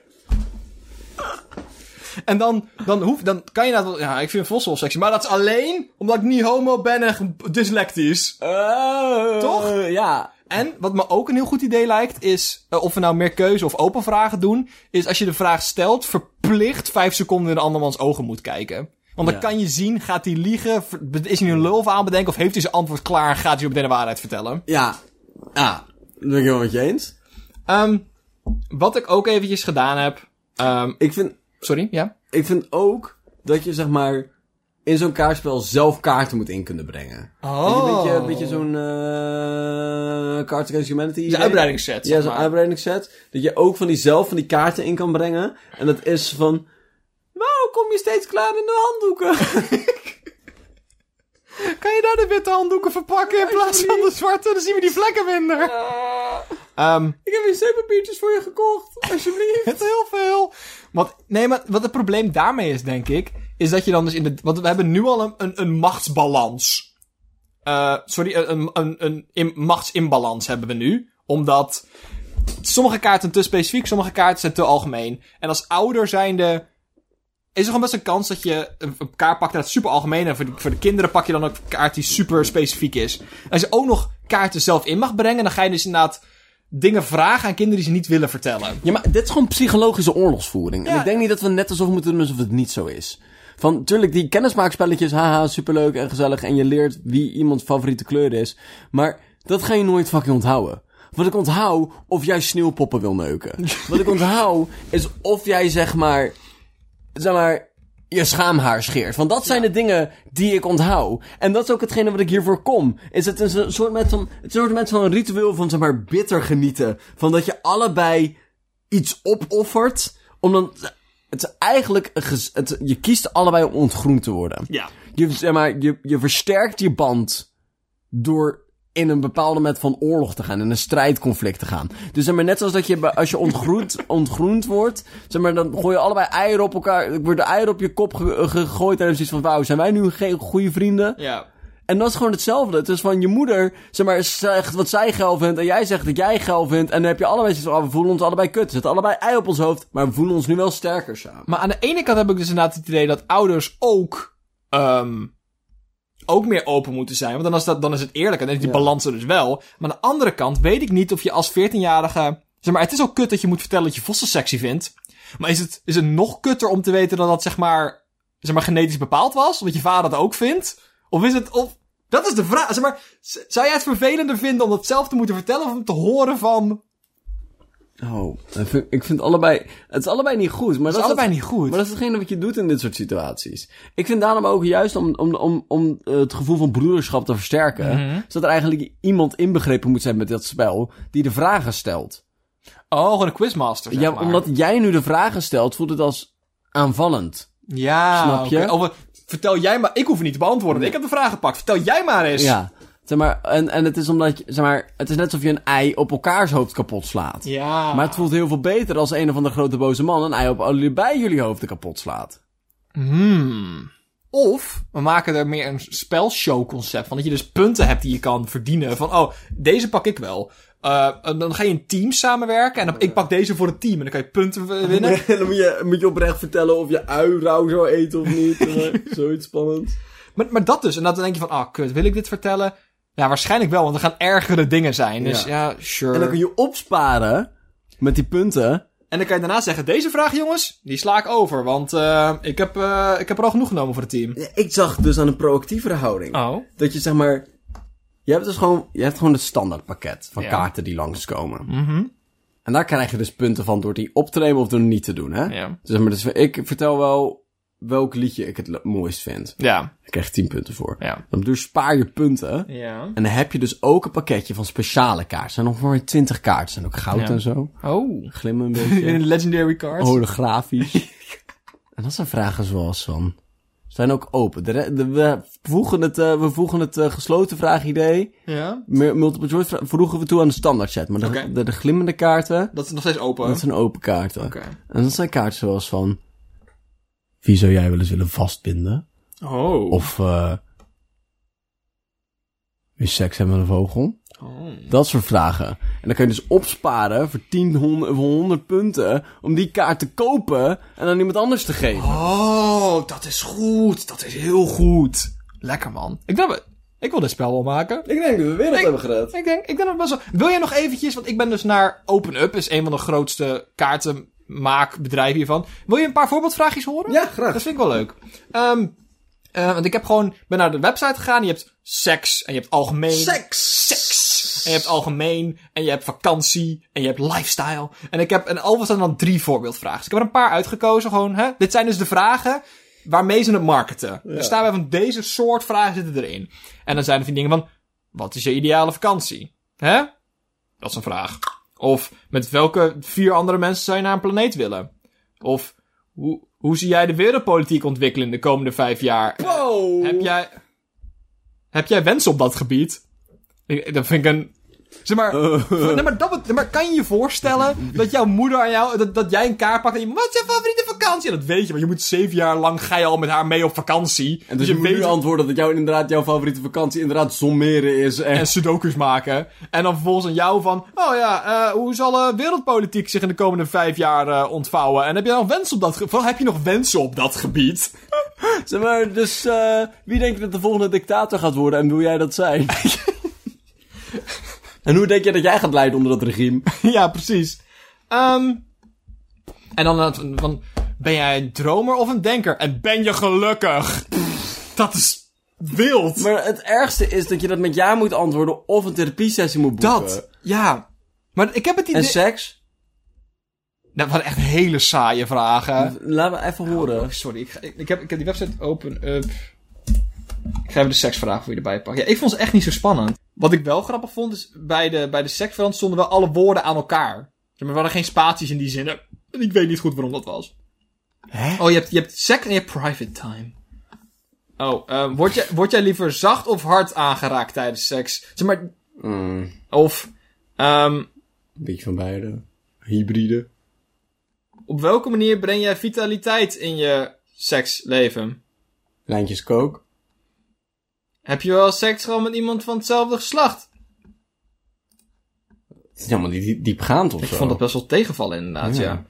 Speaker 1: En dan, dan, hoef, dan kan je wel... Ja, ik vind Vos wel sexy. Maar dat is alleen omdat ik niet homo ben en dyslectisch.
Speaker 2: Eh,
Speaker 1: Toch?
Speaker 2: Ja.
Speaker 1: En wat me ook een heel goed idee lijkt, is eh, of we nou meer keuze of open vragen doen, is als je de vraag stelt, verplicht vijf seconden in de andermans ogen moet kijken. Want dan
Speaker 2: Ja.
Speaker 1: kan je zien, gaat hij liegen, is hij een lul of aan bedenken, of heeft hij zijn antwoord klaar en gaat hij op de waarheid vertellen.
Speaker 2: Ja. Ja. Dat ben ik helemaal met je eens.
Speaker 1: Ehm, wat ik ook eventjes gedaan heb, ehm,
Speaker 2: Ik vind,
Speaker 1: sorry, ja?
Speaker 2: ik vind ook dat je zeg maar in zo'n kaartspel zelf kaarten moet in kunnen brengen.
Speaker 1: Oh.
Speaker 2: Een beetje, een beetje zo'n eh Cards Against Humanity idee?
Speaker 1: uitbreidingsset,
Speaker 2: Ja, zo'n uitbreidingsset. Dat je ook van die zelf van die kaarten in kan brengen. En dat is van... Kom je steeds klaar in de handdoeken?
Speaker 1: Kan je daar de witte handdoeken verpakken in plaats van de zwarte? Dan zien we die vlekken minder. Ehm
Speaker 2: Ik heb weer zeepapiertjes voor je gekocht. Alsjeblieft.
Speaker 1: Het is heel veel. Want, nee, maar wat het probleem daarmee is, denk ik, is dat je dan dus in de. Want we hebben nu al een, een, een machtsbalans. Eh, sorry, een, een, een, een in, machtsinbalans hebben we nu. Omdat sommige kaarten te specifiek, sommige kaarten zijn te algemeen. En als ouder zijnde. Is er gewoon best een kans dat je een, een kaart pakt dat super algemeen en voor de, voor de kinderen pak je dan ook een kaart die super specifiek is. En als je ook nog kaarten zelf in mag brengen, dan ga je dus inderdaad dingen vragen aan kinderen die ze niet willen vertellen.
Speaker 2: Ja, maar dit is gewoon psychologische oorlogsvoering. En ik denk niet dat we net alsof moeten doen alsof het niet zo is. Van, tuurlijk, die kennismaakspelletjes, haha, superleuk en gezellig. En je leert wie iemands favoriete kleur is. Maar dat ga je nooit fucking onthouden. Wat ik onthoud, of jij sneeuwpoppen wil neuken. Wat ik onthoud, is of jij zeg maar, zeg maar, je schaamhaar scheert. Want dat zijn de dingen die ik onthoud. En dat is ook hetgene wat ik hiervoor kom. Is het een soort met van, het is een soort met van een ritueel van zeg maar bitter genieten. Van dat je allebei iets opoffert. Om dan, het is eigenlijk, het, je kiest allebei om ontgroend te worden.
Speaker 1: Ja.
Speaker 2: Je, zeg maar, je, je versterkt je band door in een bepaalde met van oorlog te gaan, in een strijdconflict te gaan. Dus zeg maar, net zoals dat je, als je ontgroend, ontgroend wordt, zeg maar, dan gooi je allebei eieren op elkaar, er worden eieren op je kop ge- gegooid en dan zoiets van, wauw, zijn wij nu geen goede vrienden?
Speaker 1: Ja.
Speaker 2: En dat is gewoon hetzelfde. Het is van je moeder, zeg maar, zegt wat zij geil vindt en jij zegt dat jij geil vindt. En dan heb je allebei zoiets van, oh, we voelen ons allebei kut. Er zitten allebei ei op ons hoofd, maar we voelen ons nu wel sterker samen.
Speaker 1: Maar aan de ene kant heb ik dus inderdaad het idee dat ouders ook, ehm ook meer open moeten zijn. Want dan is, dat, dan is het eerlijk en dan is die
Speaker 2: Ja.
Speaker 1: balans er dus wel. Maar aan de andere kant weet ik niet of je als 14-jarige... Zeg maar, het is ook kut dat je moet vertellen dat je vossen sexy vindt. Maar is het, is het nog kutter om te weten dat dat zeg maar, zeg maar genetisch bepaald was? Omdat je vader dat ook vindt? Of is het... Of, dat is de vraag. Zeg maar, zou jij het vervelender vinden om dat zelf te moeten vertellen... of om te horen van...
Speaker 2: Oh, ik vind, allebei, het is allebei niet goed. Maar
Speaker 1: Dat is
Speaker 2: dat
Speaker 1: allebei niet goed.
Speaker 2: Maar dat is hetgene wat je doet in dit soort situaties. Ik vind daarom ook juist om, om, om, om eh, het gevoel van broederschap te versterken.
Speaker 1: Mhm.
Speaker 2: is dat er eigenlijk iemand inbegrepen moet zijn met dat spel. die de vragen stelt.
Speaker 1: Oh, gewoon een quizmaster, zeg
Speaker 2: Ja,
Speaker 1: maar.
Speaker 2: omdat jij nu de vragen stelt, voelt het als aanvallend.
Speaker 1: Ja,
Speaker 2: Snap je?
Speaker 1: vertel jij maar, ik hoef het niet te beantwoorden. Ik heb de vraag gepakt. Vertel jij maar eens.
Speaker 2: Ja. Zeg maar, en, en het is omdat je, zeg maar, het is net alsof je een ei op elkaars hoofd kapot slaat.
Speaker 1: Ja.
Speaker 2: Maar het voelt heel veel beter als een of andere grote boze man een ei op allebei jullie hoofden kapot slaat.
Speaker 1: Hmm. Of, we maken er meer een spelshow concept van. Dat je dus punten hebt die je kan verdienen. Van, oh, deze pak ik wel. Eh, en dan ga je in teams samenwerken. En dan, ik pak deze voor het team. En dan kan je punten winnen.
Speaker 2: En dan moet je, moet je oprecht vertellen of je ui rauw zou eten of niet. Zoiets spannend.
Speaker 1: Maar, maar dat dus. En dan denk je van, ah, kut, wil ik dit vertellen? Ja, waarschijnlijk wel. Want er gaan ergere dingen zijn. Dus
Speaker 2: Ja.
Speaker 1: ja, sure.
Speaker 2: En dan kun je opsparen met die punten.
Speaker 1: En dan kan je daarna zeggen, deze vraag jongens, die sla ik over. Want eh, ik, heb, eh, ik heb er al genoeg genomen voor het team.
Speaker 2: Ik zag dus aan een proactievere houding.
Speaker 1: Oh.
Speaker 2: Dat je zeg maar... Je hebt dus gewoon, je hebt gewoon het standaardpakket van
Speaker 1: Ja.
Speaker 2: kaarten die langskomen.
Speaker 1: Mhm.
Speaker 2: En daar krijg je dus punten van door die op te nemen of door niet te doen, hè?
Speaker 1: Ja.
Speaker 2: Dus, zeg maar, dus ik vertel wel welk liedje ik het mooist vind.
Speaker 1: Ja.
Speaker 2: Daar krijg je 10 punten voor.
Speaker 1: Ja.
Speaker 2: Dan dus spaar je punten.
Speaker 1: Ja.
Speaker 2: En dan heb je dus ook een pakketje van speciale kaarten. Er zijn nog maar 20 kaarten. Zijn ook goud
Speaker 1: Ja.
Speaker 2: en zo.
Speaker 1: Oh.
Speaker 2: Glimmen een beetje.
Speaker 1: In legendary cards.
Speaker 2: Holografisch. en dat zijn vragen zoals van... Zijn ook open. De, we voegen het, eh, we voegen het eh, gesloten vraagidee.
Speaker 1: Ja.
Speaker 2: mu- Multiple choice voegen we toe aan de standaard set. Maar de, de, de glimmende kaarten,
Speaker 1: Dat is nog steeds open.
Speaker 2: dat zijn open kaarten.
Speaker 1: Oké.
Speaker 2: En dat zijn kaarten zoals van... Wie zou jij wel eens willen vastbinden?
Speaker 1: Oh.
Speaker 2: Of... wil je seks hebben met een vogel?
Speaker 1: Oh.
Speaker 2: Dat soort vragen. En dan kun je dus opsparen voor 10, 100, of 100 punten om die kaart te kopen en aan iemand anders te geven.
Speaker 1: Oh, dat is goed. Dat is heel goed. Lekker man. Ik denk, ik wil dit spel wel maken.
Speaker 2: Ik denk dat we weer
Speaker 1: Ik-
Speaker 2: hebben gered.
Speaker 1: Ik denk, ik denk dat het best wel... Wil jij nog eventjes, want ik ben dus naar OpenUp, is een van de grootste kaartenmaakbedrijven hiervan. Wil je een paar voorbeeldvraagjes horen?
Speaker 2: Ja, graag.
Speaker 1: Dat vind ik wel leuk. Ehm eh, want ik heb gewoon, ben naar de website gegaan. Je hebt seks en je hebt algemeen.
Speaker 2: Seks!
Speaker 1: Seks. En je hebt algemeen. En je hebt vakantie. En je hebt lifestyle. En ik heb, en alvast zijn dan drie voorbeeldvragen. Dus ik heb er een paar uitgekozen. Gewoon, hè. Dit zijn dus de vragen waarmee ze het marketen. Dus staan wij van deze soort vragen zitten erin. En dan zijn er van dingen van, wat is je ideale vakantie? Hè? Dat is een vraag. Of met welke vier andere mensen zou je naar een planeet willen? Of hoe, hoe zie jij de wereldpolitiek ontwikkelen in de komende vijf jaar?
Speaker 2: Wow!
Speaker 1: Heb jij, heb jij wensen op dat gebied? Ik, dat vind ik een... Zeg maar, nee, maar, dat, maar kan je je voorstellen dat jouw moeder aan jou... Dat, dat jij een kaart pakt en je... Wat is je favoriete vakantie? En dat weet je, maar je moet zeven jaar lang... Ga je al met haar mee op vakantie.
Speaker 2: En dus je moet nu antwoorden dat jou inderdaad jouw favoriete vakantie inderdaad sommeren is. En...
Speaker 1: en sudoku's maken. En dan vervolgens aan jou van... Oh ja, eh, hoe zal eh, wereldpolitiek zich in de komende vijf jaar eh, ontvouwen? En heb je nog wensen op dat gebied? Heb je nog wensen op dat gebied?
Speaker 2: Zeg maar, dus wie denkt dat de volgende dictator gaat worden en wil jij dat zijn? en hoe denk je dat jij gaat leiden onder dat regime?
Speaker 1: ja, precies. Ehm en dan van... Ben jij een dromer of een denker? En ben je gelukkig? Dat is wild.
Speaker 2: Maar het ergste is dat je dat met ja moet antwoorden of een therapiesessie moet boeken.
Speaker 1: dat, ja. Maar ik heb het idee...
Speaker 2: En seks?
Speaker 1: Dat waren echt hele saaie vragen.
Speaker 2: Laten we even horen.
Speaker 1: Oh, sorry, ik, ga- ik, ik heb, ik heb die website open up. Ik ga even de seksvragen voor je erbij pakken. Ja, ik vond ze echt niet zo spannend. Wat ik wel grappig vond, is bij de, bij de stonden wel alle woorden aan elkaar. Er waren geen spaties in die zinnen. En ik weet niet goed waarom dat was.
Speaker 2: Hè?
Speaker 1: Oh, je hebt, je hebt seks en je hebt private time. Oh, ehm, word, jij, word jij liever zacht of hard aangeraakt tijdens seks? Zeg maar,
Speaker 2: Mm,
Speaker 1: of, ehm,
Speaker 2: een beetje van beide. Hybride.
Speaker 1: op welke manier breng jij vitaliteit in je seksleven?
Speaker 2: Lijntjes kook.
Speaker 1: Heb je wel seks gewoon met iemand van hetzelfde geslacht?
Speaker 2: Het is helemaal niet diep- diepgaand of
Speaker 1: Ik
Speaker 2: zo.
Speaker 1: vond dat best wel tegenvallen inderdaad, ja.
Speaker 2: Ja.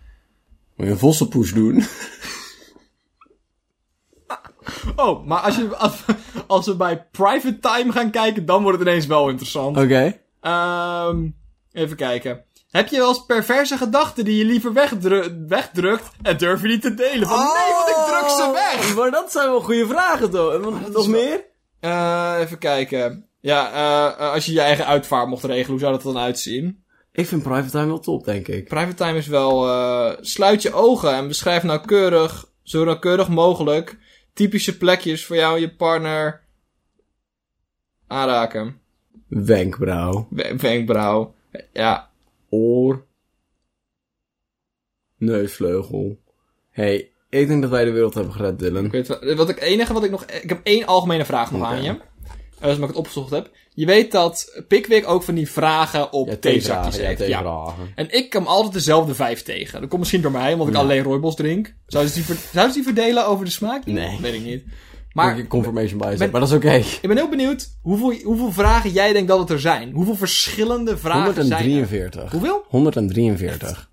Speaker 2: Moet je een vossenpoes doen?
Speaker 1: Oh, maar als, je, als, als we bij private time gaan kijken, dan wordt het ineens wel interessant.
Speaker 2: Oké.
Speaker 1: Ehm, even kijken. Heb je wel eens perverse gedachten die je liever wegdru- wegdrukt en durf je niet te delen? Van nee, want ik druk ze weg!
Speaker 2: Oh, Maar dat zijn wel goede vragen, toch? Nog meer?
Speaker 1: Eh, even kijken. Ja, eh, eh, als je je eigen uitvaart mocht regelen, hoe zou dat dan uitzien?
Speaker 2: Ik vind private time wel top, denk ik.
Speaker 1: Private time is wel, eh, sluit je ogen en beschrijf nauwkeurig, zo nauwkeurig mogelijk, typische plekjes voor jou en je partner aanraken.
Speaker 2: Wenkbrauw.
Speaker 1: We- Wenkbrauw. Ja,
Speaker 2: Oor. Neusvleugel. hey, ik denk dat wij de wereld hebben gered, Dylan.
Speaker 1: ik weet wat, wat ik enige wat ik nog, ik heb één algemene vraag nog aan je. Dat is omdat ik het opgezocht heb. Je weet dat Pickwick ook van die vragen op
Speaker 2: Ja,
Speaker 1: theezakjes
Speaker 2: ja,
Speaker 1: heeft. Ja. En ik kom altijd dezelfde vijf tegen. Dat komt misschien door mij, omdat ik alleen rooibos drink. Zouden ze, die zouden ze die verdelen over de smaak?
Speaker 2: Nee.
Speaker 1: Weet ik niet.
Speaker 2: Maar confirmation bias,
Speaker 1: ben-
Speaker 2: maar dat is oké.
Speaker 1: ik ben heel benieuwd hoeveel, hoeveel vragen jij denkt dat het er zijn. Hoeveel verschillende vragen zijn er?
Speaker 2: 143.
Speaker 1: Hoeveel?
Speaker 2: 143.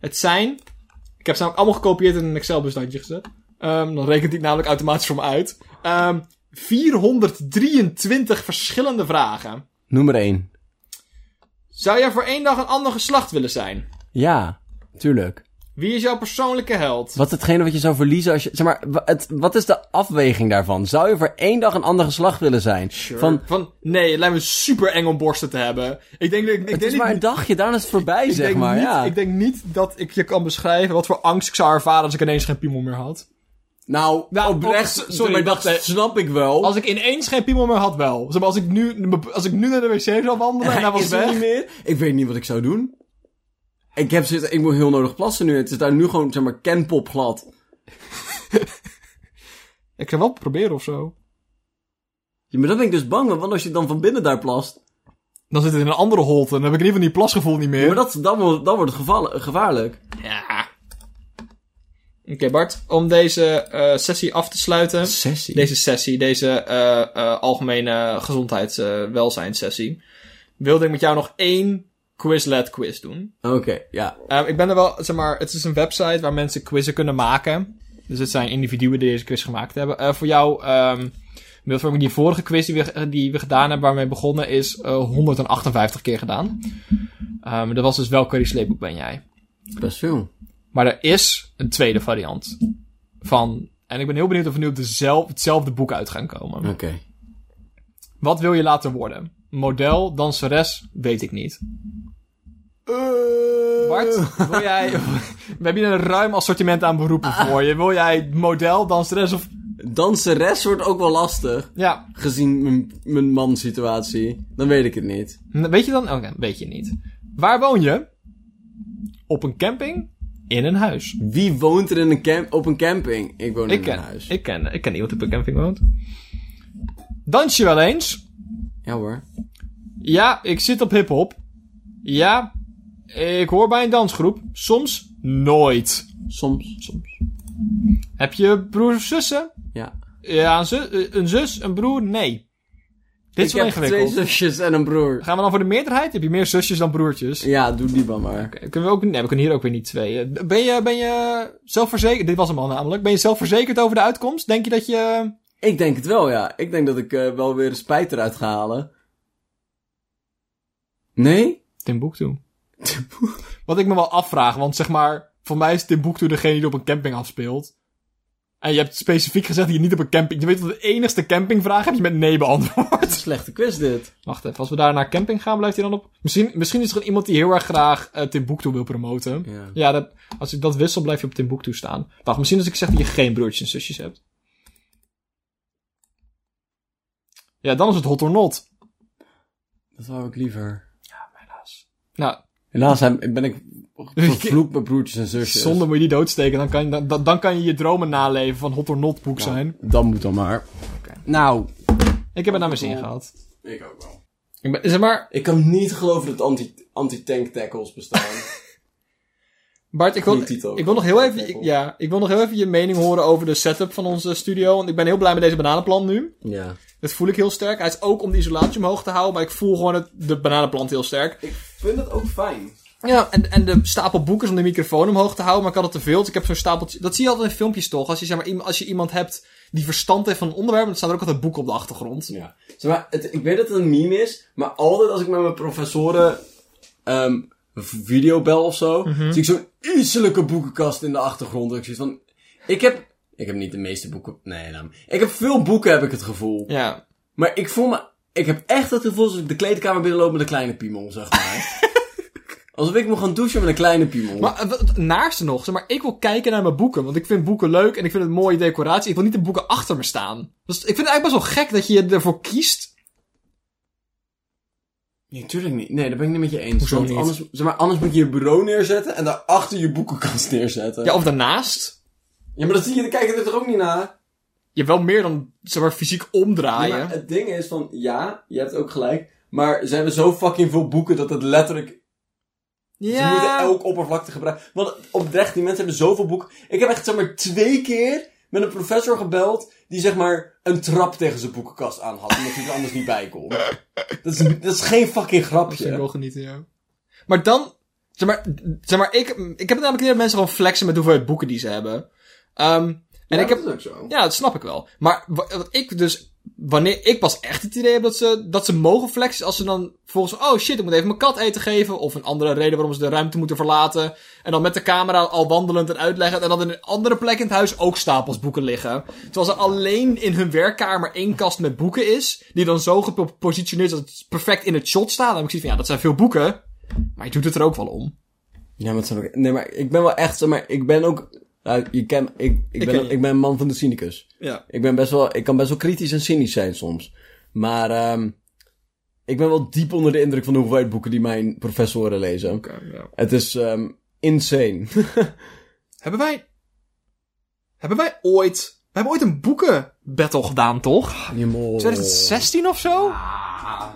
Speaker 1: Het zijn... Ik heb ze namelijk allemaal gekopieerd in een Excel-bestandje gezet. Ehm, dan rekent hij namelijk automatisch voor me uit. Ehm 423 verschillende vragen.
Speaker 2: Nummer 1.
Speaker 1: Zou jij voor één dag een ander geslacht willen zijn?
Speaker 2: Ja, tuurlijk.
Speaker 1: Wie is jouw persoonlijke held?
Speaker 2: Wat is hetgene wat je zou verliezen als je... Zeg maar, het, wat is de afweging daarvan? Zou je voor één dag een ander geslacht willen zijn? Van,
Speaker 1: Van, nee, het lijkt me super eng om borsten te hebben. Ik denk dat ik, ik
Speaker 2: het
Speaker 1: denk
Speaker 2: is maar een dagje, daarna is het voorbij,
Speaker 1: ik
Speaker 2: zeg maar.
Speaker 1: niet,
Speaker 2: ja.
Speaker 1: Ik denk niet dat ik je kan beschrijven wat voor angst ik zou ervaren als ik ineens geen piemel meer had.
Speaker 2: Nou,
Speaker 1: Nou,
Speaker 2: oprecht,
Speaker 1: op-
Speaker 2: sorry,
Speaker 1: maar
Speaker 2: dat
Speaker 1: wacht,
Speaker 2: snap ik wel.
Speaker 1: Als ik ineens geen piemel meer had, wel. Zeg maar, als ik nu, als ik nu naar de wc zou wandelen en hij was
Speaker 2: is
Speaker 1: weg.
Speaker 2: niet meer? Ik weet niet wat ik zou doen. Ik heb zitten, ik moet heel nodig plassen nu. Het is daar nu gewoon, zeg maar, kenpop glad.
Speaker 1: Ik zou wel proberen of zo.
Speaker 2: Ja, maar dat ben ik dus bang, want als je dan van binnen daar plast?
Speaker 1: Dan zit het in een andere holte en dan heb ik in ieder geval die plasgevoel niet meer.
Speaker 2: Ja, maar dat, dan, wordt- dan wordt het gevaarlijk.
Speaker 1: Ja. Oké Bart, om deze eh, sessie af te sluiten.
Speaker 2: Sessie?
Speaker 1: Deze sessie, deze eh, eh, algemene gezondheids eh welzijnssessie. Wilde ik met jou nog één Quizlet quiz doen.
Speaker 2: Oké, ja.
Speaker 1: Ehm, ik ben er wel, zeg maar, het is een website waar mensen quizzen kunnen maken. Dus het zijn individuen die deze quiz gemaakt hebben. Voor jou, ehm beeldvorming, die vorige quiz die we, die we gedaan hebben, waarmee we begonnen, is eh, 158 keer gedaan. Ehm dat was dus welke sleepboek ben jij?
Speaker 2: Best veel.
Speaker 1: Maar er is een tweede variant van, en ik ben heel benieuwd of we nu op dezelfde, hetzelfde boek uit gaan komen.
Speaker 2: Oké.
Speaker 1: Wat wil je laten worden? Model, danseres, weet ik niet. Bart, wil jij... We hebben hier een ruim assortiment aan beroepen voor je. Wil jij model, danseres of...
Speaker 2: Danseres wordt ook wel lastig.
Speaker 1: Ja,
Speaker 2: Gezien mijn, mijn man-situatie. Dan weet ik het niet.
Speaker 1: weet je dan? Oké, weet je niet. Waar woon je? Op een camping? In een huis.
Speaker 2: Wie woont er in een camp, op een camping? Ik woon
Speaker 1: Ik
Speaker 2: in
Speaker 1: ken,
Speaker 2: een huis.
Speaker 1: ik, ken, ik ken iemand die op een camping woont. Dans je wel eens?
Speaker 2: Ja hoor.
Speaker 1: Ja, ik zit op hip-hop. Ja, ik hoor bij een dansgroep. Soms nooit.
Speaker 2: Soms.
Speaker 1: Soms. Heb je broers of zussen?
Speaker 2: Ja.
Speaker 1: Ja, een, zu- een zus, een broer? Nee. Dit is
Speaker 2: ik
Speaker 1: wel
Speaker 2: heb twee zusjes en een broer.
Speaker 1: Gaan we dan voor de meerderheid? Heb je meer zusjes dan broertjes?
Speaker 2: Ja, doe die dan maar.
Speaker 1: Oké, Kunnen we ook, nee, we kunnen hier ook weer niet twee. Eh, Ben je, ben je zelfverzekerd? Dit was hem al namelijk. Ben je zelfverzekerd over de uitkomst? Denk je dat je...
Speaker 2: Ik denk het wel, ja. Ik denk dat ik eh, wel weer een spijt eruit ga halen. Nee?
Speaker 1: Timbuktu. Wat ik me wel afvraag, want zeg maar... Voor mij is Timbuktu degene die op een camping afspeelt. En je hebt specifiek gezegd dat je niet op een camping... Je weet dat de enigste campingvraag heb je met nee beantwoord.
Speaker 2: Slechte quiz dit.
Speaker 1: Wacht even, als we daar naar camping gaan, blijft hij dan op... Misschien, misschien is er gewoon iemand die heel erg graag uh, Timbuktu wil promoten.
Speaker 2: Ja.
Speaker 1: Ja, dat, als ik dat wissel, blijf je op Timbuktu staan. Wacht, misschien als ik zeg dat je geen broertjes en zusjes hebt. Ja, dan is het hot or not.
Speaker 2: Dat wou ik liever.
Speaker 1: Helaas. Nou,
Speaker 2: Helaas ben ik vervloekt met broertjes en zusjes.
Speaker 1: zonder moet je die doodsteken. Dan kan, je, dan, dan kan je je dromen naleven van hot or not boek zijn.
Speaker 2: Dan moet dan maar. Nou.
Speaker 1: Ik heb het naar mijn zin gehad.
Speaker 2: Ik ook wel.
Speaker 1: Ik ben, zeg maar,
Speaker 2: Ik kan niet geloven dat anti- anti-tank tackles bestaan.
Speaker 1: Bart, ik wil,
Speaker 2: Goeie titel.
Speaker 1: ik wil nog heel even, ik- ja, ik wil nog heel even je mening horen over de setup van onze studio. Want ik ben heel blij met deze bananenplant nu.
Speaker 2: ja.
Speaker 1: Dat voel ik heel sterk. Hij is ook om de isolatie omhoog te houden, maar ik voel gewoon het, de bananenplant heel sterk.
Speaker 2: Ik vind het ook fijn.
Speaker 1: Ja, en, en de stapel boeken is om de microfoon omhoog te houden, maar ik had het te veel. Dus ik heb zo'n stapeltje. Dat zie je altijd in filmpjes toch? Als je, zeg maar, als je iemand hebt die verstand heeft van een onderwerp, dan staan er ook altijd boeken op de achtergrond.
Speaker 2: Ja. Zeg maar, het, ik weet dat het een meme is, maar altijd als ik met mijn professoren ehm video bel of zo, zie ik zo'n iselijke boekenkast in de achtergrond. Ik van, ik heb, ik heb niet de meeste boeken, nee, nou, ik heb veel boeken heb ik het gevoel.
Speaker 1: Ja.
Speaker 2: Maar ik voel me, ik heb echt het gevoel alsof ik de kleedkamer binnenloop met een kleine piemel, zeg maar. alsof ik moet gaan douchen met een kleine piemel.
Speaker 1: Maar eh, het naarste nog, zeg maar, ik wil kijken naar mijn boeken, want ik vind boeken leuk en ik vind het een mooie decoratie. Ik wil niet de boeken achter me staan. Dus ik vind het eigenlijk best wel gek dat je ervoor kiest.
Speaker 2: Nee, tuurlijk niet. Nee, daar ben ik niet met je eens.
Speaker 1: Hoezo
Speaker 2: Want
Speaker 1: niet?
Speaker 2: Anders, zeg maar, anders moet je je bureau neerzetten en daarachter je boekenkast neerzetten.
Speaker 1: Ja, of daarnaast.
Speaker 2: Ja, maar dat zie je, dan kijken er toch ook niet naar?
Speaker 1: Je hebt wel meer dan, zeg maar, fysiek omdraaien.
Speaker 2: Ja, maar het ding is van, ja, je hebt ook gelijk. Maar ze hebben zo fucking veel boeken dat het letterlijk... Ze moeten elk oppervlakte gebruiken. Want oprecht, die mensen hebben zoveel boeken. Ik heb echt, zeg maar, twee keer met een professor gebeld... die, zeg maar, een trap tegen zijn boekenkast aan had. Omdat hij er anders niet bij kon. Dat is, dat is geen fucking
Speaker 1: Dat vind ik
Speaker 2: grapje.
Speaker 1: wel genieten, ja. Maar dan, zeg maar, zeg maar ik, ik heb het namelijk niet dat mensen gewoon flexen met hoeveelheid boeken die ze hebben. Ehm, en ik heb,
Speaker 2: dat is ook zo.
Speaker 1: ja, dat snap ik wel. Maar wa- wat ik dus, wanneer ik pas echt het idee heb dat ze, dat ze mogen flexen, als ze dan volgens, oh shit, ik moet even mijn kat eten geven, of een andere reden waarom ze de ruimte moeten verlaten, en dan met de camera al wandelend en uitleggen, en dan in een andere plek in het huis ook stapels boeken liggen. Terwijl er alleen in hun werkkamer één kast met boeken is, die dan zo gepositioneerd dat het perfect in het shot staat. Heb ik zoiets van, ja, dat zijn veel boeken, maar je doet het er ook wel om.
Speaker 2: Ja, maar. Nee, maar ik ben wel echt, maar, ik ben ook... Nou, je ken, ik, ik,
Speaker 1: Ik
Speaker 2: ben,
Speaker 1: ken je.
Speaker 2: ik ben een man van de cynicus.
Speaker 1: Ja.
Speaker 2: Ik ben best wel, ik kan best wel kritisch en cynisch zijn soms. Maar, ehm ik ben wel diep onder de indruk van de hoeveelheid boeken die mijn professoren lezen.
Speaker 1: Oké, ja.
Speaker 2: Het is, ehm insane.
Speaker 1: Hebben wij... Hebben wij ooit... We hebben ooit een boekenbattle gedaan, toch? 2016 of zo?
Speaker 2: Ah,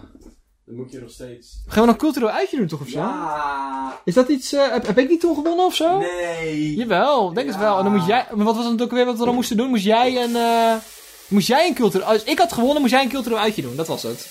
Speaker 2: dan moet je nog steeds...
Speaker 1: Gaan we nog cultureel uitje doen, toch, of zo?
Speaker 2: Ja.
Speaker 1: Is dat iets... eh, heb, heb ik niet toen gewonnen, of zo?
Speaker 2: Nee.
Speaker 1: Jawel, denk het wel. En dan moest jij... Maar wat was het ook weer wat we dan moesten doen? Moest jij een... eh moest jij een cultureel... Als ik had gewonnen, moest jij een cultureel uitje doen. Dat was het.